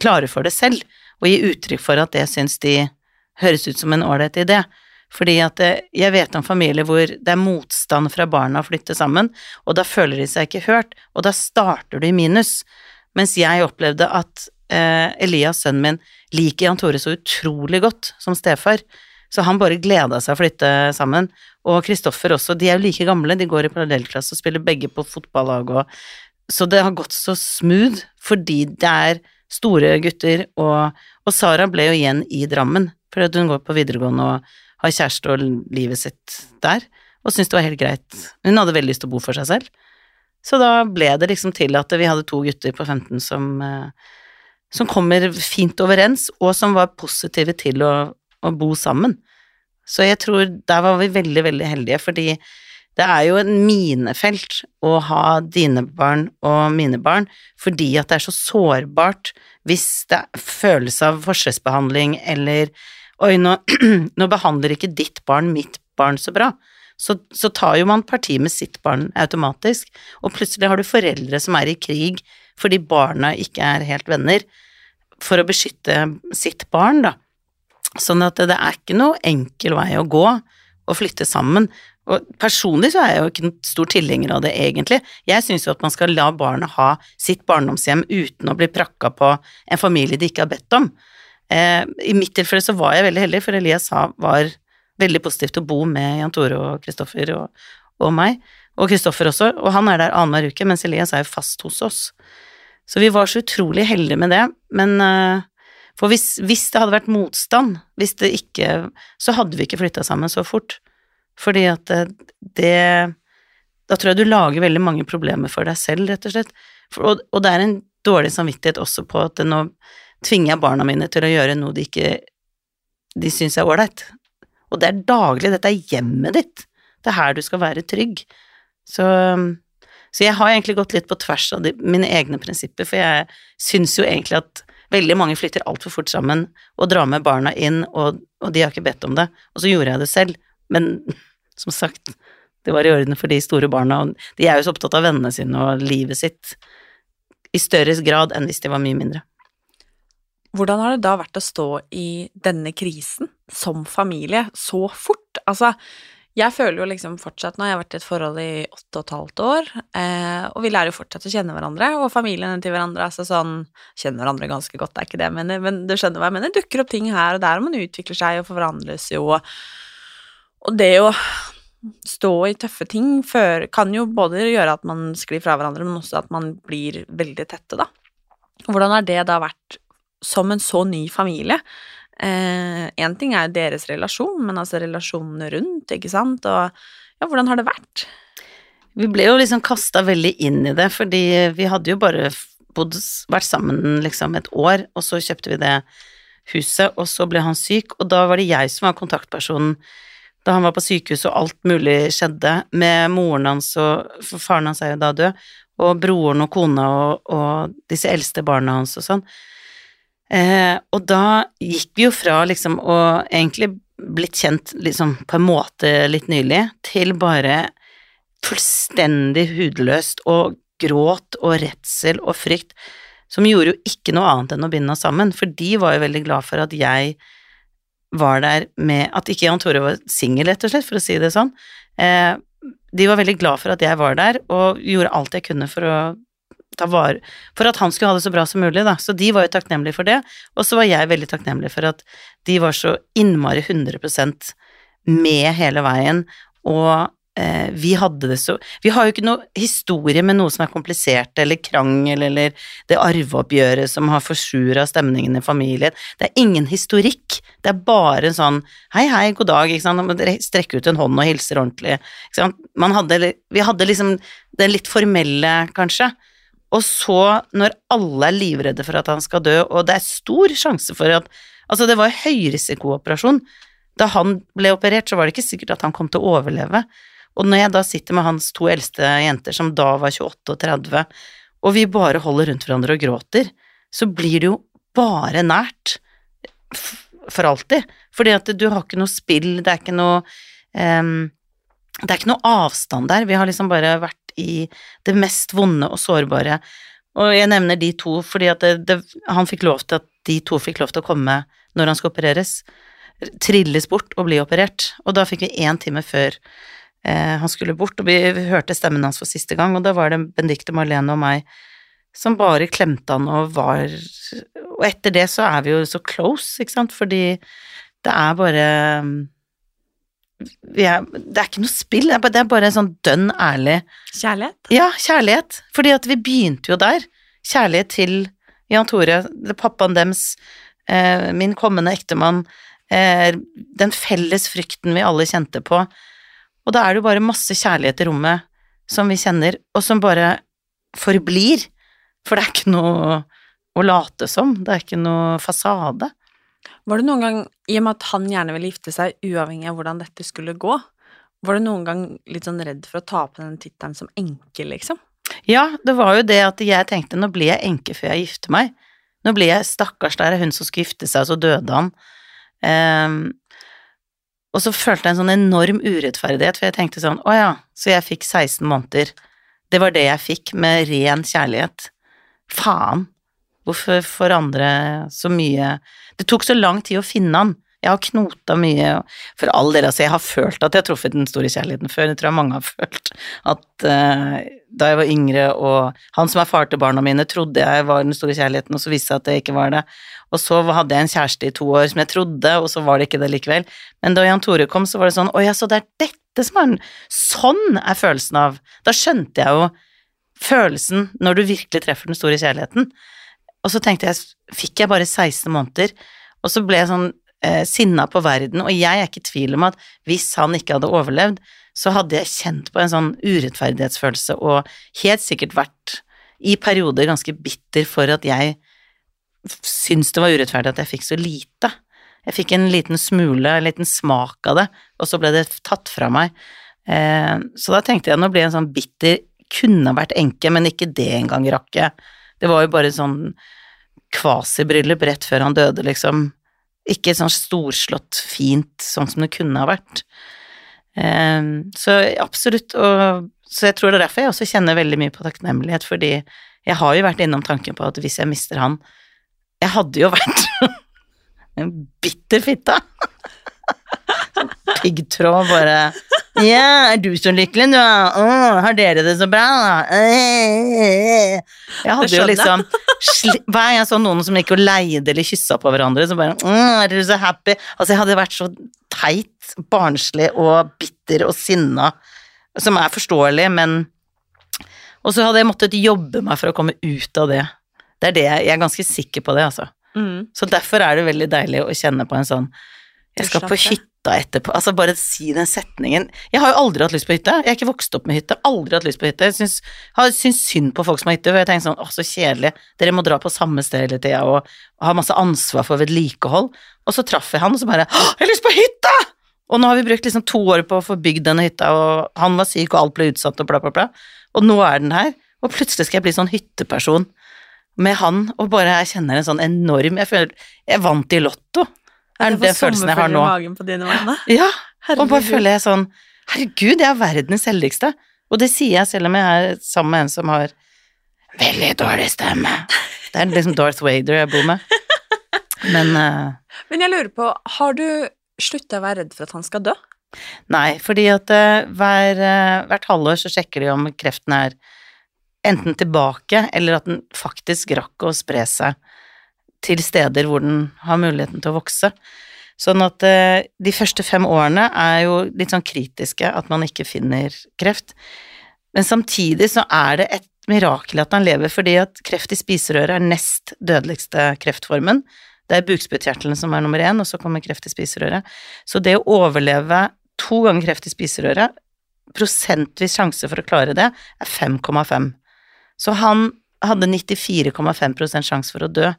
klare for det selv, og gi uttrykk for at det syns de høres ut som en ålreit idé. Fordi at eh, jeg vet om familier hvor det er motstand fra barna å flytte sammen, og da føler de seg ikke hørt, og da starter du i minus. Mens jeg opplevde at eh, Elias, sønnen min, liker Jan Tore så utrolig godt som stefar, så han bare gleda seg å flytte sammen. Og Kristoffer også, de er jo like gamle, de går i parallellklasse og spiller begge på fotballag og Så det har gått så smooth fordi det er store gutter, og, og Sara ble jo igjen i Drammen, fordi hun går på videregående og har kjæreste og livet sitt der, og syntes det var helt greit. Hun hadde veldig lyst til å bo for seg selv. Så da ble det liksom til at vi hadde to gutter på 15 som, eh, som kommer fint overens, og som var positive til å, å bo sammen. Så jeg tror der var vi veldig, veldig heldige, fordi det er jo en minefelt å ha dine barn og mine barn, fordi at det er så sårbart hvis det føles av forskjellsbehandling eller Oi, nå, nå behandler ikke ditt barn mitt barn så bra. Så, så tar jo man parti med sitt barn automatisk, og plutselig har du foreldre som er i krig fordi barna ikke er helt venner, for å beskytte sitt barn, da. Sånn at det er ikke noe enkel vei å gå å flytte sammen. Og personlig så er jeg jo ikke noen stor tilhenger av det, egentlig. Jeg syns jo at man skal la barna ha sitt barndomshjem uten å bli prakka på en familie de ikke har bedt om. Eh, I mitt tilfelle så var jeg veldig heldig, for Elias var veldig positiv til å bo med Jan Tore og Kristoffer og, og meg, og Kristoffer også, og han er der annenhver uke, mens Elias er jo fast hos oss. Så vi var så utrolig heldige med det, men eh, for hvis, hvis det hadde vært motstand, hvis det ikke Så hadde vi ikke flytta sammen så fort. Fordi at det Da tror jeg du lager veldig mange problemer for deg selv, rett og slett. For, og, og det er en dårlig samvittighet også på at nå tvinger jeg barna mine til å gjøre noe de ikke de syns er ålreit. Og det er daglig, dette er hjemmet ditt. Det er her du skal være trygg. Så, så jeg har egentlig gått litt på tvers av de, mine egne prinsipper, for jeg syns jo egentlig at veldig mange flytter altfor fort sammen og drar med barna inn, og, og de har ikke bedt om det. Og så gjorde jeg det selv, men som sagt, det var i orden for de store barna, og de er jo så opptatt av vennene sine og livet sitt i større grad enn hvis de var mye mindre. Hvordan har det da vært å stå i denne krisen som familie så fort? Altså, jeg føler jo liksom fortsatt Nå har jeg vært i et forhold i åtte og et halvt år, eh, og vi lærer jo fortsatt å kjenne hverandre, og familiene til hverandre altså sånn Kjenner hverandre ganske godt, det er ikke det jeg mener, men du skjønner hva jeg mener. Dukker opp ting her og der, og man utvikler seg og forandres jo, og det å stå i tøffe ting før, kan jo både gjøre at man sklir fra hverandre, men også at man blir veldig tette, da. Hvordan har det da vært som en så ny familie? Én eh, ting er deres relasjon, men altså relasjonene rundt, ikke sant, og ja, hvordan har det vært? Vi ble jo liksom kasta veldig inn i det, fordi vi hadde jo bare bodd, vært sammen liksom et år, og så kjøpte vi det huset, og så ble han syk, og da var det jeg som var kontaktpersonen da han var på sykehus og alt mulig skjedde med moren hans og For faren hans er jo da død, og broren og kona og, og disse eldste barna hans og sånn. Eh, og da gikk vi jo fra liksom å egentlig blitt kjent liksom på en måte litt nylig, til bare fullstendig hudløst og gråt og redsel og frykt. som gjorde jo ikke noe annet enn å binde oss sammen, for de var jo veldig glad for at jeg var der med At ikke Jan Tore var singel, rett og slett, for å si det sånn. Eh, de var veldig glad for at jeg var der, og gjorde alt jeg kunne for å ta vare For at han skulle ha det så bra som mulig, da. Så de var jo takknemlige for det, og så var jeg veldig takknemlig for at de var så innmari 100% med hele veien, og eh, vi hadde det så Vi har jo ikke noe historie med noe som er komplisert, eller krangel, eller det arveoppgjøret som har forsura stemningen i familien. Det er ingen historikk. Det er bare en sånn hei, hei, god dag, ikke sant, man ut en hånd og hilser ordentlig, ikke sant. Man hadde, vi hadde liksom det litt formelle, kanskje. Og så, når alle er livredde for at han skal dø, og det er stor sjanse for at Altså, det var høyrisikooperasjon. Da han ble operert, så var det ikke sikkert at han kom til å overleve. Og når jeg da sitter med hans to eldste jenter, som da var 28 og 30, og vi bare holder rundt hverandre og gråter, så blir det jo bare nært. For alltid. Fordi at du har ikke noe spill, det er ikke noe um, Det er ikke noe avstand der. Vi har liksom bare vært i det mest vonde og sårbare. Og jeg nevner de to fordi at det, det, han fikk lov til at de to fikk lov til å komme når han skal opereres. Trilles bort og bli operert. Og da fikk vi én time før eh, han skulle bort, og vi hørte stemmen hans for siste gang, og da var det Benedicte, Marlene og meg som bare klemte han og var Og etter det så er vi jo så close, ikke sant, fordi det er bare er, Det er ikke noe spill, det er bare, bare sånn dønn ærlig Kjærlighet? Ja, kjærlighet. Fordi at vi begynte jo der. Kjærlighet til Jan Tore, pappaen dems, eh, min kommende ektemann, eh, den felles frykten vi alle kjente på. Og da er det jo bare masse kjærlighet i rommet som vi kjenner, og som bare forblir. For det er ikke noe å late som, det er ikke noe fasade. Var det noen gang, i og med at han gjerne ville gifte seg uavhengig av hvordan dette skulle gå, var du noen gang litt sånn redd for å ta på den tittelen som enke, liksom? Ja, det var jo det at jeg tenkte nå blir jeg enke før jeg gifter meg. Nå blir jeg stakkars, der er hun som skulle gifte seg, og så døde han. Um, og så følte jeg en sånn enorm urettferdighet, for jeg tenkte sånn å ja, så jeg fikk 16 måneder. Det var det jeg fikk, med ren kjærlighet. Faen. Hvorfor forandre så mye Det tok så lang tid å finne han. Jeg har knota mye, for all del, altså, jeg har følt at jeg har truffet den store kjærligheten før, det tror jeg mange har følt. At uh, da jeg var yngre, og han som er far til barna mine, trodde jeg var den store kjærligheten, og så viste det at det ikke var det. Og så hadde jeg en kjæreste i to år som jeg trodde, og så var det ikke det likevel. Men da Jan Tore kom, så var det sånn Å ja, så det er dette som er den Sånn er følelsen av Da skjønte jeg jo følelsen når du virkelig treffer den store kjærligheten. Og så tenkte jeg, fikk jeg bare 16 måneder, og så ble jeg sånn eh, sinna på verden, og jeg er ikke i tvil om at hvis han ikke hadde overlevd, så hadde jeg kjent på en sånn urettferdighetsfølelse og helt sikkert vært i perioder ganske bitter for at jeg syntes det var urettferdig at jeg fikk så lite. Jeg fikk en liten smule, en liten smak av det, og så ble det tatt fra meg. Eh, så da tenkte jeg nå blir jeg en sånn bitter Kunne vært enke, men ikke det engang rakk jeg. Det var jo bare sånn kvasibryllup rett før han døde, liksom. Ikke sånn storslått fint, sånn som det kunne ha vært. Eh, så absolutt, og så jeg tror det er derfor jeg også kjenner veldig mye på takknemlighet, fordi jeg har jo vært innom tanken på at hvis jeg mister han, jeg hadde jo vært en bitter fitte. Piggtråd bare Ja, er du så lykkelig, nå? Oh, har dere det så bra? Jeg hadde jo liksom Hver gang jeg så noen som gikk og leide eller kyssa på hverandre, så bare Er dere så happy? Altså, jeg hadde vært så teit, barnslig og bitter og sinna, som er forståelig, men Og så hadde jeg måttet jobbe meg for å komme ut av det. Det er det jeg, jeg er ganske sikker på det, altså. Mm. Så derfor er det veldig deilig å kjenne på en sånn Jeg skal på Slappe. Hytta etterpå. Altså, bare si den setningen. Jeg har jo aldri hatt lyst på hytte. Jeg er ikke vokst opp med hytte. Aldri hatt lyst på hytte. Jeg syns, har syntes synd på folk som har hytte, for jeg tenker sånn å, så kjedelig. Dere må dra på samme sted hele tida og ha masse ansvar for vedlikehold. Og så traff jeg han, og så bare Å, jeg har lyst på hytte! Og nå har vi brukt liksom to år på å få bygd denne hytta, og han var syk, og alt ble utsatt, og bla, bla, bla. Og nå er den her, og plutselig skal jeg bli sånn hytteperson med han, og bare jeg kjenner en sånn enorm Jeg føler jeg vant i Lotto. Er det den følelsen jeg har nå. magen på dine vegne. Ja, og bare føler jeg sånn Herregud, jeg er verdens heldigste. Og det sier jeg selv om jeg er sammen med en som har Veldig dårlig stemme. Det er liksom Darth Vader jeg bor med. Men uh, Men jeg lurer på, har du slutta å være redd for at han skal dø? Nei, fordi at uh, hver, uh, hvert halvår så sjekker de om kreften er enten tilbake, eller at den faktisk rakk å spre seg til steder hvor den har muligheten til å vokse. Sånn at eh, de første fem årene er jo litt sånn kritiske, at man ikke finner kreft. Men samtidig så er det et mirakel at han lever, fordi at kreft i spiserøret er nest dødeligste kreftformen. Det er bukspyttkjertelen som er nummer én, og så kommer kreft i spiserøret. Så det å overleve to ganger kreft i spiserøret, prosentvis sjanse for å klare det, er 5,5. Så han hadde 94,5% sjanse for å dø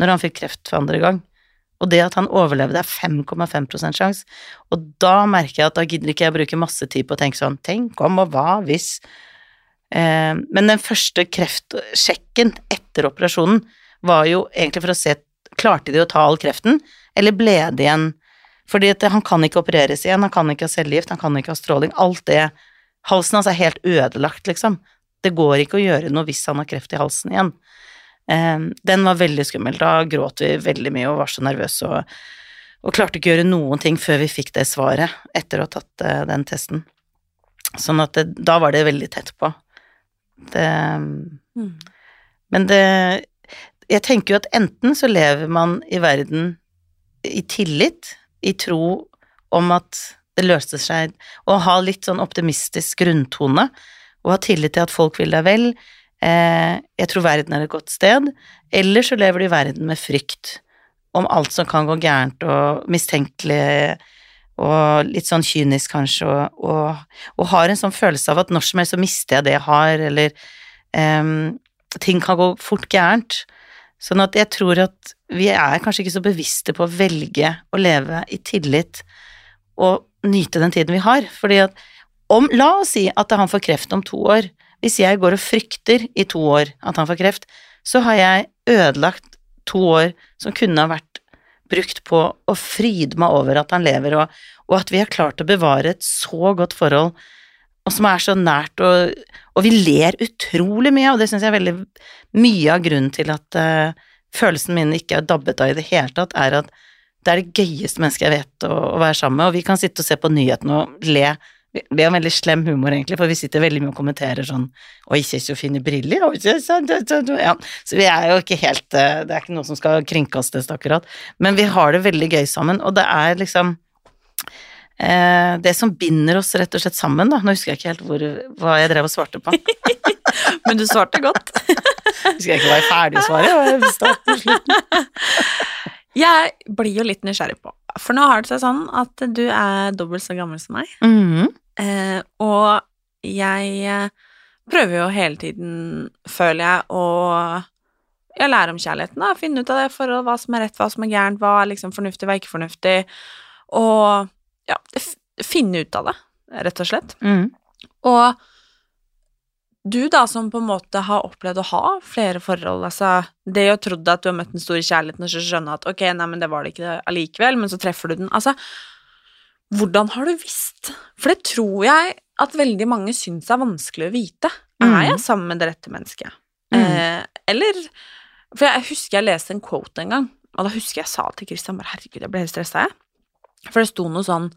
når han fikk kreft for andre gang. Og det at han overlevde, er 5,5 sjanse. Og da merker jeg at da gidder ikke jeg å bruke masse tid på å tenke sånn Tenk om og hva hvis eh, Men den første kreftsjekken etter operasjonen var jo egentlig for å se Klarte de å ta all kreften, eller ble det igjen Fordi at han kan ikke opereres igjen, han kan ikke ha cellegift, han kan ikke ha stråling. Alt det Halsen hans er helt ødelagt, liksom. Det går ikke å gjøre noe hvis han har kreft i halsen igjen. Eh, den var veldig skummel. Da gråt vi veldig mye og var så nervøse og, og klarte ikke å gjøre noen ting før vi fikk det svaret etter å ha tatt eh, den testen. Sånn at det, da var det veldig tett på. Det Men det Jeg tenker jo at enten så lever man i verden i tillit, i tro om at det løser seg, og ha litt sånn optimistisk grunntone, og ha tillit til at folk vil deg vel. Eh, jeg tror verden er et godt sted. Eller så lever du i verden med frykt om alt som kan gå gærent, og mistenkelig og litt sånn kynisk kanskje, og, og, og har en sånn følelse av at når som helst så mister jeg det jeg har, eller em, ting kan gå fort gærent. Sånn at jeg tror at vi er kanskje ikke så bevisste på å velge å leve i tillit og nyte den tiden vi har, fordi at om, la oss si at han får kreft om to år. Hvis jeg går og frykter i to år at han får kreft, så har jeg ødelagt to år som kunne ha vært brukt på å fryde meg over at han lever, og, og at vi har klart å bevare et så godt forhold, og som er så nært, og, og vi ler utrolig mye, og det syns jeg er veldig mye av grunnen til at uh, følelsen min ikke er dabbet av i det hele tatt, er at det er det gøyeste mennesket jeg vet å, å være sammen med, og vi kan sitte og se på nyhetene og le vi har veldig slem humor, egentlig, for vi sitter veldig mye og kommenterer sånn Oi, se så fine briller, oi, så ja. Så vi er jo ikke helt eh, Det er ikke noe som skal kringkastes, akkurat. Men vi har det veldig gøy sammen, og det er liksom eh, Det som binder oss rett og slett sammen, da Nå husker jeg ikke helt hvor, hva jeg drev og svarte på. Men du svarte godt. husker jeg ikke hva jeg ferdig svaret, starten. Jeg blir jo litt nysgjerrig på, for nå har det seg sånn at du er dobbelt så gammel som meg. Mhm. Eh, og jeg eh, prøver jo hele tiden, føler jeg, å jeg lærer om kjærligheten, da. Finne ut av det forholdet, hva som er rett, hva som er gærent, hva er liksom fornuftig, hva er ikke fornuftig. Og ja, finne ut av det, rett og slett. Mm. Og du da, som på en måte har opplevd å ha flere forhold, altså det å trodde at du har møtt den store kjærligheten, og så skjønne at ok, nei, men det var det ikke allikevel, men så treffer du den, altså hvordan har du visst? For det tror jeg at veldig mange syns er vanskelig å vite. Mm. Er jeg sammen med det rette mennesket? Mm. Eh, eller For jeg husker jeg leste en quote en gang, og da husker jeg sa til Christian bare herregud, jeg ble helt stressa, jeg. For det sto noe sånn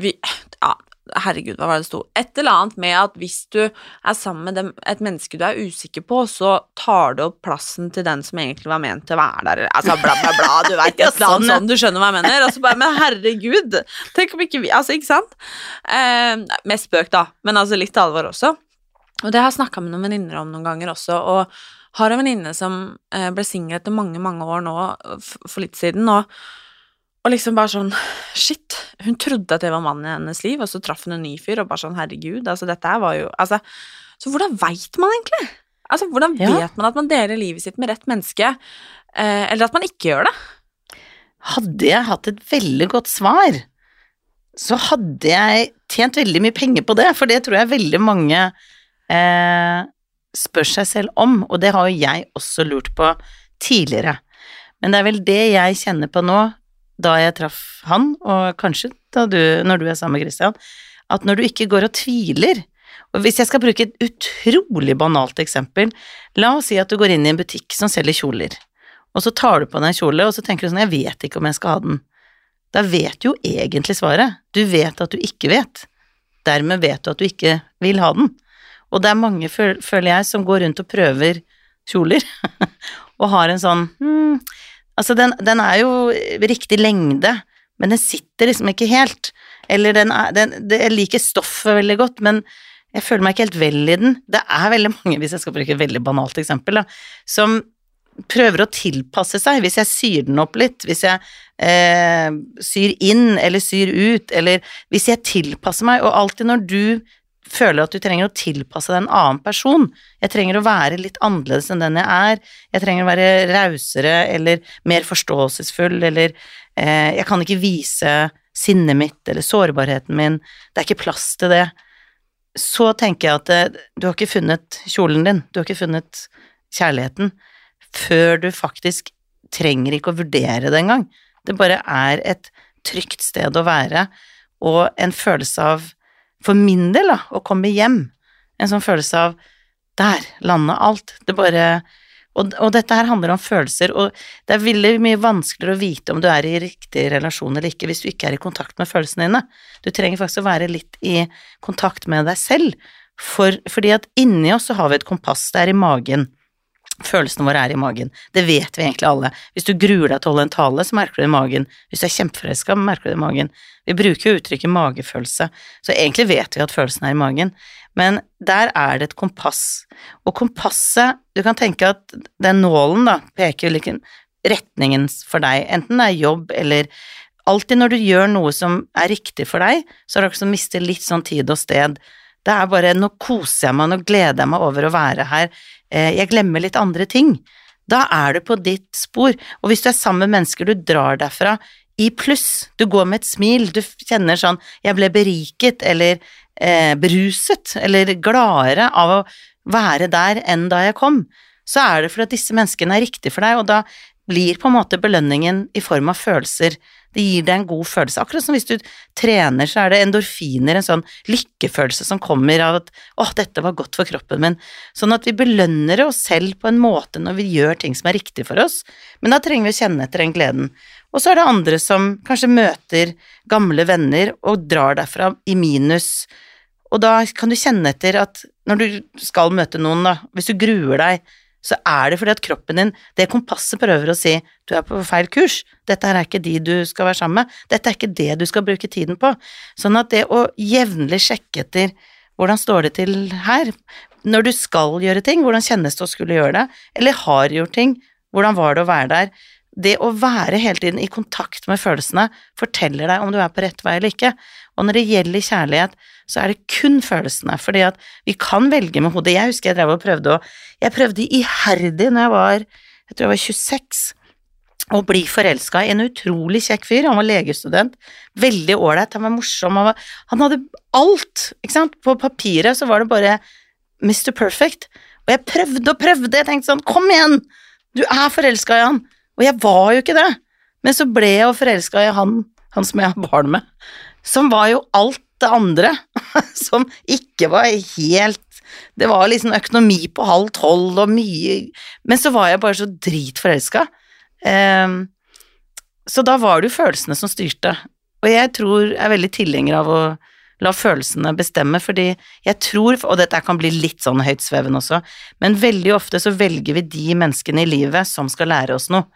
vi, Ja, herregud, hva var det det sto? Et eller annet med at hvis du er sammen med dem, et menneske du er usikker på, så tar du opp plassen til den som egentlig var ment til å være der. Altså bla, bla, bla, du veit ikke et eller annet sånn, sånn, du skjønner hva jeg mener. Og så bare, men herregud, tenk om ikke vi Altså, ikke sant? Eh, mest spøk, da, men altså litt alvor også. Og det har jeg snakka med noen venninner om noen ganger også, og har en venninne som eh, ble singel etter mange, mange år nå, for litt siden, og, og liksom bare sånn Shit, hun trodde at det var mannen i hennes liv, og så traff hun en ny fyr, og bare sånn Herregud, altså dette her var jo Altså, så hvordan veit man egentlig? Altså, hvordan Ja. vet man at man deler livet sitt med rett menneske, eh, eller at man ikke gjør det? Hadde jeg hatt et veldig godt svar, så hadde jeg tjent veldig mye penger på det, for det tror jeg veldig mange eh, spør seg selv om, og det har jo jeg også lurt på tidligere. Men det er vel det jeg kjenner på nå, da jeg traff han, og kanskje du, når du er sammen med Christian, at når du ikke går og tviler, Og hvis jeg skal bruke et utrolig banalt eksempel, la oss si at du går inn i en butikk som selger kjoler, og så tar du på deg en kjole, og så tenker du sånn, jeg vet ikke om jeg skal ha den. Da vet du jo egentlig svaret. Du vet at du ikke vet. Dermed vet du at du ikke vil ha den. Og det er mange, føler jeg, som går rundt og prøver kjoler, og har en sånn hmm, Altså, den, den er jo riktig lengde, men den sitter liksom ikke helt. Eller den er den, det, Jeg liker stoffet veldig godt, men jeg føler meg ikke helt vel i den. Det er veldig mange, hvis jeg skal bruke et veldig banalt eksempel, da, som prøver å tilpasse seg. Hvis jeg syr den opp litt, hvis jeg eh, syr inn eller syr ut, eller hvis jeg tilpasser meg, og alltid når du føler at du trenger å tilpasse deg en annen person, jeg trenger å være litt annerledes enn den jeg er, jeg trenger å være rausere eller mer forståelsesfull, eller eh, jeg kan ikke vise sinnet mitt eller sårbarheten min, det er ikke plass til det, så tenker jeg at eh, du har ikke funnet kjolen din, du har ikke funnet kjærligheten, før du faktisk trenger ikke å vurdere det engang. Det bare er et trygt sted å være, og en følelse av, for min del, da, å komme hjem. En sånn følelse av der landa alt. Det bare og, og dette her handler om følelser, og det er veldig mye vanskeligere å vite om du er i riktig relasjon eller ikke hvis du ikke er i kontakt med følelsene dine. Du trenger faktisk å være litt i kontakt med deg selv, for, fordi at inni oss så har vi et kompass, det er i magen. Følelsene våre er i magen. Det vet vi egentlig alle. Hvis du gruer deg til å holde en tale, så merker du det i magen. Hvis du er kjempeforelska, merker du det i magen. Vi bruker jo uttrykket magefølelse, så egentlig vet vi at følelsen er i magen. Men der er det et kompass, og kompasset Du kan tenke at den nålen da peker hvilken retningen for deg, enten det er jobb eller Alltid når du gjør noe som er riktig for deg, så er det akkurat som litt sånn tid og sted. Det er bare nå koser jeg meg, nå gleder jeg meg over å være her, jeg glemmer litt andre ting. Da er du på ditt spor, og hvis du er sammen med mennesker du drar derfra i pluss, du går med et smil, du kjenner sånn 'jeg ble beriket', eller eh, beruset, eller gladere av å være der enn da jeg kom, så er det fordi at disse menneskene er riktige for deg, og da blir på en måte belønningen i form av følelser. Det gir deg en god følelse. Akkurat som hvis du trener, så er det endorfiner, en sånn lykkefølelse som kommer av at 'å, dette var godt for kroppen min'. Sånn at vi belønner oss selv på en måte når vi gjør ting som er riktig for oss, men da trenger vi å kjenne etter den gleden. Og så er det andre som kanskje møter gamle venner og drar derfra i minus, og da kan du kjenne etter at når du skal møte noen, da, hvis du gruer deg, så er det fordi at kroppen din, det kompasset prøver å si du er på feil kurs, dette her er ikke de du skal være sammen med, dette er ikke det du skal bruke tiden på. Sånn at det å jevnlig sjekke etter hvordan står det til her, når du skal gjøre ting, hvordan kjennes det å skulle gjøre det, eller har gjort ting, hvordan var det å være der, det å være hele tiden i kontakt med følelsene forteller deg om du er på rett vei eller ikke. Og når det gjelder kjærlighet, så er det kun følelsene, fordi at vi kan velge med hodet. Jeg husker jeg drev og prøvde å Jeg prøvde iherdig når jeg var jeg tror jeg var 26, å bli forelska i en utrolig kjekk fyr. Han var legestudent, veldig ålreit, han var morsom, han, var, han hadde alt, ikke sant. På papiret så var det bare Mr. Perfect. Og jeg prøvde og prøvde, jeg tenkte sånn, kom igjen, du er forelska i han. Og jeg var jo ikke det. Men så ble jeg jo forelska i han, han som jeg har barn med, som var jo alt det andre, som ikke var helt Det var liksom økonomi på halv tolv og mye Men så var jeg bare så dritforelska. Um, så da var det jo følelsene som styrte. Og jeg tror jeg er veldig tilhenger av å la følelsene bestemme, fordi jeg tror, og dette kan bli litt sånn høytsvevende også, men veldig ofte så velger vi de menneskene i livet som skal lære oss noe.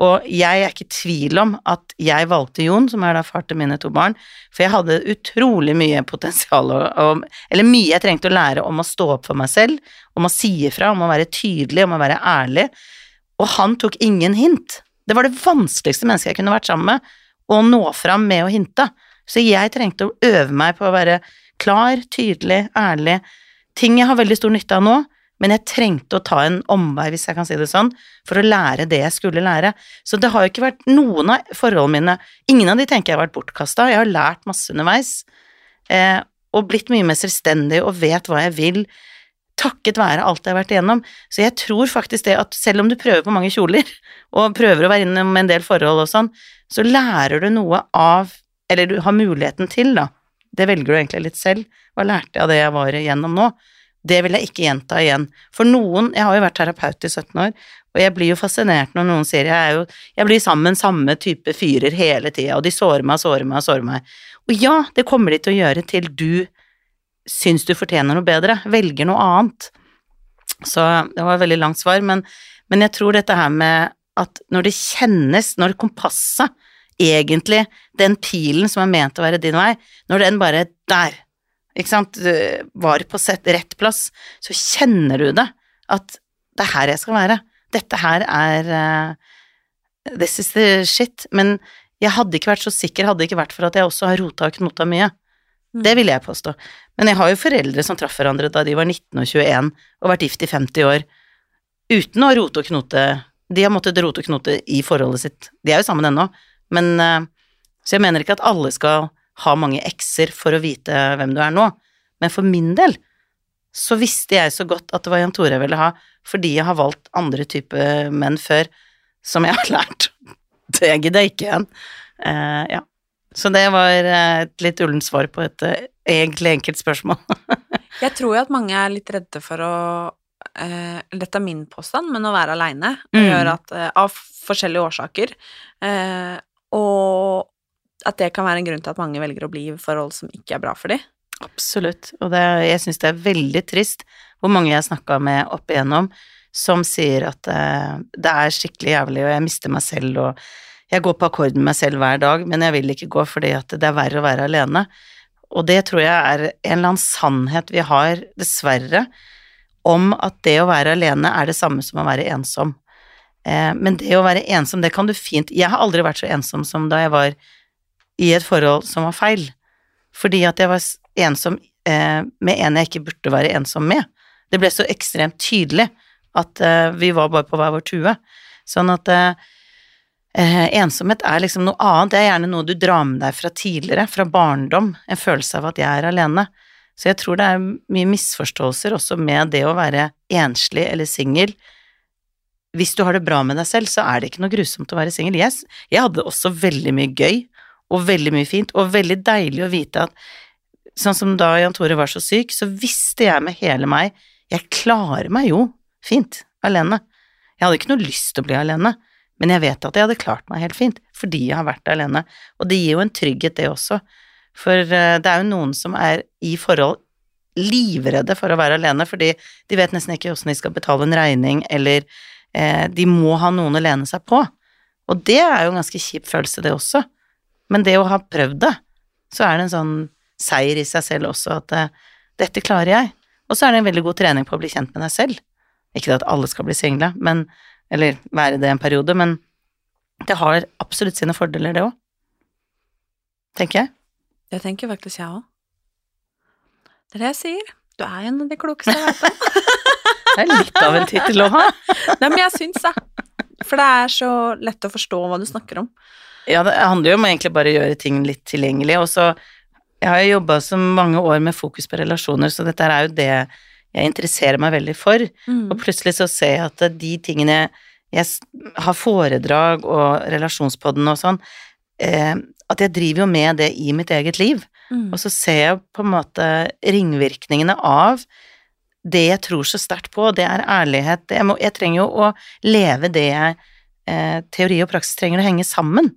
Og jeg er ikke i tvil om at jeg valgte Jon, som er da far til mine to barn, for jeg hadde utrolig mye potensial, og, eller mye jeg trengte å lære om å stå opp for meg selv, om å si ifra, om å være tydelig, om å være ærlig, og han tok ingen hint. Det var det vanskeligste mennesket jeg kunne vært sammen med, å nå fram med å hinte. Så jeg trengte å øve meg på å være klar, tydelig, ærlig. Ting jeg har veldig stor nytte av nå, men jeg trengte å ta en omvei, hvis jeg kan si det sånn, for å lære det jeg skulle lære. Så det har jo ikke vært noen av forholdene mine Ingen av de tenker jeg har vært bortkasta. Jeg har lært masse underveis, eh, og blitt mye mer selvstendig og vet hva jeg vil, takket være alt jeg har vært igjennom. Så jeg tror faktisk det at selv om du prøver på mange kjoler, og prøver å være inne med en del forhold og sånn, så lærer du noe av Eller du har muligheten til, da, det velger du egentlig litt selv. Hva lærte jeg av det jeg var igjennom nå? Det vil jeg ikke gjenta igjen. For noen, jeg har jo vært terapeut i 17 år, og jeg blir jo fascinert når noen sier jeg jo, jeg blir sammen samme type fyrer hele tida, og de sårer meg, sårer meg, sårer meg. Og ja, det kommer de til å gjøre til du syns du fortjener noe bedre, velger noe annet. Så det var et veldig langt svar, men, men jeg tror dette her med at når det kjennes, når kompasset egentlig, den pilen som er ment å være din vei, når den bare der, ikke sant, var på sett, rett plass, så kjenner du det, at det er her jeg skal være. Dette her er uh, This is the shit. Men jeg hadde ikke vært så sikker, hadde ikke vært for at jeg også har rota og knota mye. Det vil jeg påstå. Men jeg har jo foreldre som traff hverandre da de var 19 og 21 og vært gift i 50 år, uten å rote og knote. De har måttet rote og knote i forholdet sitt. De er jo sammen ennå, men uh, Så jeg mener ikke at alle skal ha mange ekser for å vite hvem du er nå, men for min del så visste jeg så godt at det var Jan Tore jeg ville ha, fordi jeg har valgt andre typer menn før, som jeg har lært. Det gidder jeg ikke igjen. Uh, ja. Så det var eh, et litt ullent svar på et uh, egentlig enkelt spørsmål. Jeg tror jo at mange er litt redde for å Uh, Dette er min påstand, men å være aleine Mm. gjør at uh, Av forskjellige årsaker. Uh, og at det kan være en grunn til at mange velger å bli i forhold som ikke er bra for dem. Absolutt, og det, jeg syns det er veldig trist hvor mange jeg snakka med opp igjennom som sier at uh, det er skikkelig jævlig, og jeg mister meg selv, og jeg går på akkord med meg selv hver dag, men jeg vil ikke gå fordi at det er verre å være alene. Og det tror jeg er en eller annen sannhet vi har, dessverre, om at det å være alene er det samme som å være ensom. Eh, men det å være ensom, det kan du fint Jeg har aldri vært så ensom som da jeg var i et forhold som var feil. Fordi at jeg var ensom eh, med en jeg ikke burde være ensom med. Det ble så ekstremt tydelig at eh, vi var bare på hver vår tue. Sånn at eh, eh, ensomhet er liksom noe annet. Det er gjerne noe du drar med deg fra tidligere, fra barndom. En følelse av at jeg er alene. Så jeg tror det er mye misforståelser også med det å være enslig eller singel. Hvis du har det bra med deg selv, så er det ikke noe grusomt å være singel. Jeg, jeg hadde også veldig mye gøy og veldig mye fint, og veldig deilig å vite at sånn som da Jan Tore var så syk, så visste jeg med hele meg jeg klarer meg jo fint alene. Jeg hadde ikke noe lyst til å bli alene, men jeg vet at jeg hadde klart meg helt fint fordi jeg har vært alene, og det gir jo en trygghet, det også. For eh, det er jo noen som er i forhold livredde for å være alene, fordi de vet nesten ikke hvordan de skal betale en regning, eller eh, de må ha noen å lene seg på. Og det er jo en ganske kjip følelse, det også. Men det å ha prøvd det, så er det en sånn seier i seg selv også, at eh, dette klarer jeg. Og så er det en veldig god trening på å bli kjent med deg selv. Ikke at alle skal bli single, men, eller være det en periode, men det har absolutt sine fordeler, det òg. Tenker jeg. Det tenker faktisk jeg òg. Det er det jeg sier. Du er en av de klokeste jeg vet om. Det er litt av en tittel å ha. Nei, men jeg syns det. For det er så lett å forstå hva du snakker om. Ja, det handler jo om å egentlig bare gjøre ting litt tilgjengelig, og så Jeg har jo jobba så mange år med fokus på relasjoner, så dette er jo det jeg interesserer meg veldig for. Og plutselig så ser jeg at de tingene jeg har foredrag og relasjonspodden og sånn, eh, at jeg driver jo med det i mitt eget liv. Mm. Og så ser jeg på en måte ringvirkningene av det jeg tror så sterkt på, det er ærlighet. Jeg, må, jeg trenger jo å leve det jeg eh, Teori og praksis trenger å henge sammen.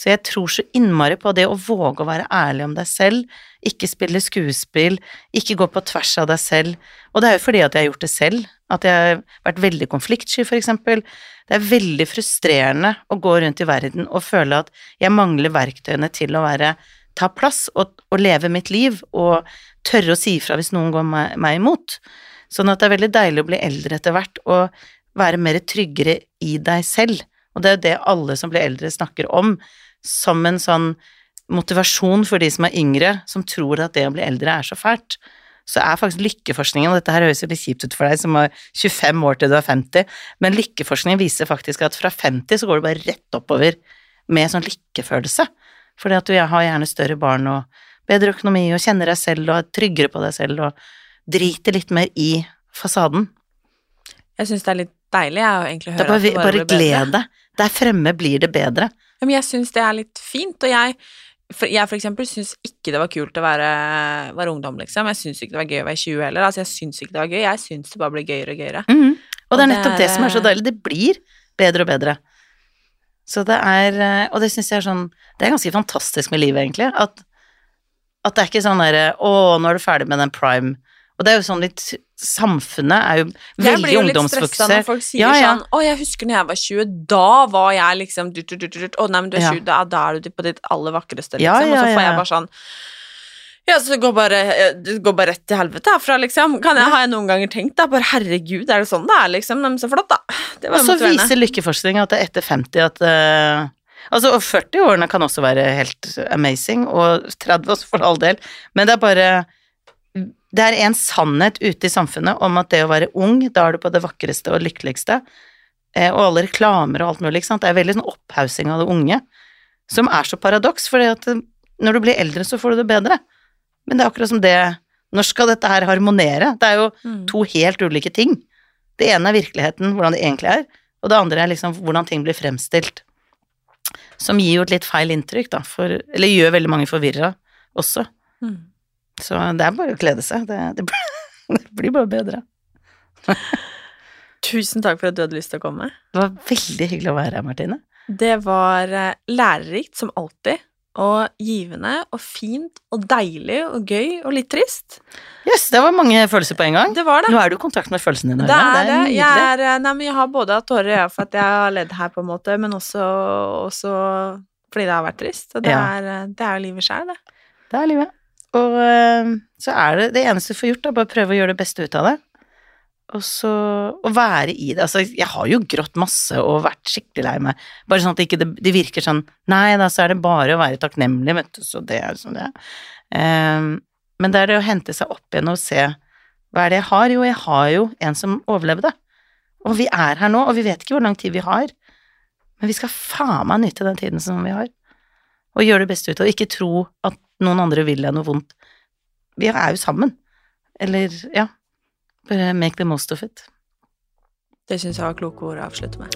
Så jeg tror så innmari på det å våge å være ærlig om deg selv, ikke spille skuespill, ikke gå på tvers av deg selv. Og det er jo fordi at jeg har gjort det selv, at jeg har vært veldig konfliktsky, for eksempel. Det er veldig frustrerende å gå rundt i verden og føle at jeg mangler verktøyene til å være ta plass og, og leve mitt liv, og tørre å si ifra hvis noen går meg, meg imot. Sånn at det er veldig deilig å bli eldre etter hvert og være mer tryggere i deg selv. Og det er jo det alle som blir eldre snakker om, som en sånn motivasjon for de som er yngre, som tror at det å bli eldre er så fælt. Så er faktisk lykkeforskningen, og dette her høres jo litt kjipt ut for deg som har 25 år til du er 50, men lykkeforskningen viser faktisk at fra 50 så går du bare rett oppover med sånn lykkefølelse. Fordi at du har gjerne større barn og bedre økonomi og kjenner deg selv og er tryggere på deg selv og driter litt mer i fasaden. Jeg syns det er litt deilig jeg, å egentlig høre bare, at det bare bare gled deg. Der fremme blir det bedre. Men jeg syns det er litt fint, og jeg for Jeg for eksempel syns ikke det var kult å være, være ungdom, liksom. Jeg syns ikke det var gøy å være 20 heller. Altså, jeg syns ikke det var gøy. Jeg syns det bare blir gøyere og gøyere. Mm. Og det er nettopp det det som er så deilig. Det blir bedre og bedre. Så det er eh, Og det syns jeg er sånn Det er ganske fantastisk med livet, egentlig. At, at det er ikke sånn derre Å, nå er du ferdig med den prime. Og det er jo sånn litt Samfunnet er jo Jeg veldig blir jo litt stressa ungdomsfokusert. når folk sier Ja, ja. sånn 'Å, jeg husker når jeg var 20, da var jeg liksom dut, dut, dut. Å, nei, men du er Ja. 20, da, da er du på ditt aller vakreste, liksom. Og så får jeg bare sånn ja, så det går bare, det går bare rett til helvete herfra, liksom. Kan jeg, har jeg noen ganger tenkt da, bare herregud, er det sånn det er, liksom? Men så flott, da. Det var Og så viser lykkeforskning at det er etter 50 at uh, Altså, og 40-årene kan også være helt amazing, og 30 også for all del, men det er bare Det er en sannhet ute i samfunnet om at det å være ung, da er du på det vakreste og lykkeligste, eh, og alle reklamer og alt mulig, ikke sant. Det er veldig sånn opphaussing av det unge, som er så paradoks, for når du blir eldre, så får du det bedre. Men det er akkurat som det Når skal dette her harmonere? Det er jo Mm. to helt ulike ting. Det ene er virkeligheten, hvordan det egentlig er, og det andre er liksom hvordan ting blir fremstilt. Som gir jo et litt feil inntrykk, da, for Eller gjør veldig mange forvirra også. Mm. Så det er bare å glede seg. Det, det, blir, det blir bare bedre. Tusen takk for at du hadde lyst til å komme. Det var veldig hyggelig å være her, Martine. Det var eh, lærerikt som alltid, og givende og fint og deilig og gøy og litt trist. Jøss, det var mange følelser på en gang. Det var det. Nå er du i kontakt med følelsene dine. Det er det. nydelig. Jeg, er, eh, nei, men jeg har både hatt tårer i øya for at jeg har ledd her, på en måte, men også, også fordi det har vært trist. Og det, Ja. er, eh, det er jo livet sjøl, det. Det er livet. Og øh, så er det det eneste du får gjort, er bare prøve å gjøre det beste ut av det. Og så å være i det. Altså, jeg har jo grått masse og vært skikkelig lei meg. Bare sånn at det ikke det, virker sånn Nei, da så er det bare å være takknemlig, vet du, så det er som det er. Um, men det er det å hente seg opp igjen og se Hva er det jeg har? Jo, jeg har jo en som overlevde. Og vi er her nå, og vi vet ikke hvor lang tid vi har. Men vi skal faen meg nyte den tiden som vi har og gjøre det beste ut av det. Ikke tro at noen andre vil deg noe vondt. Vi er jo sammen. Eller, ja, bare make the most of it. Det syns jeg var kloke ord å avslutte med.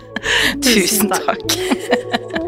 Tusen takk.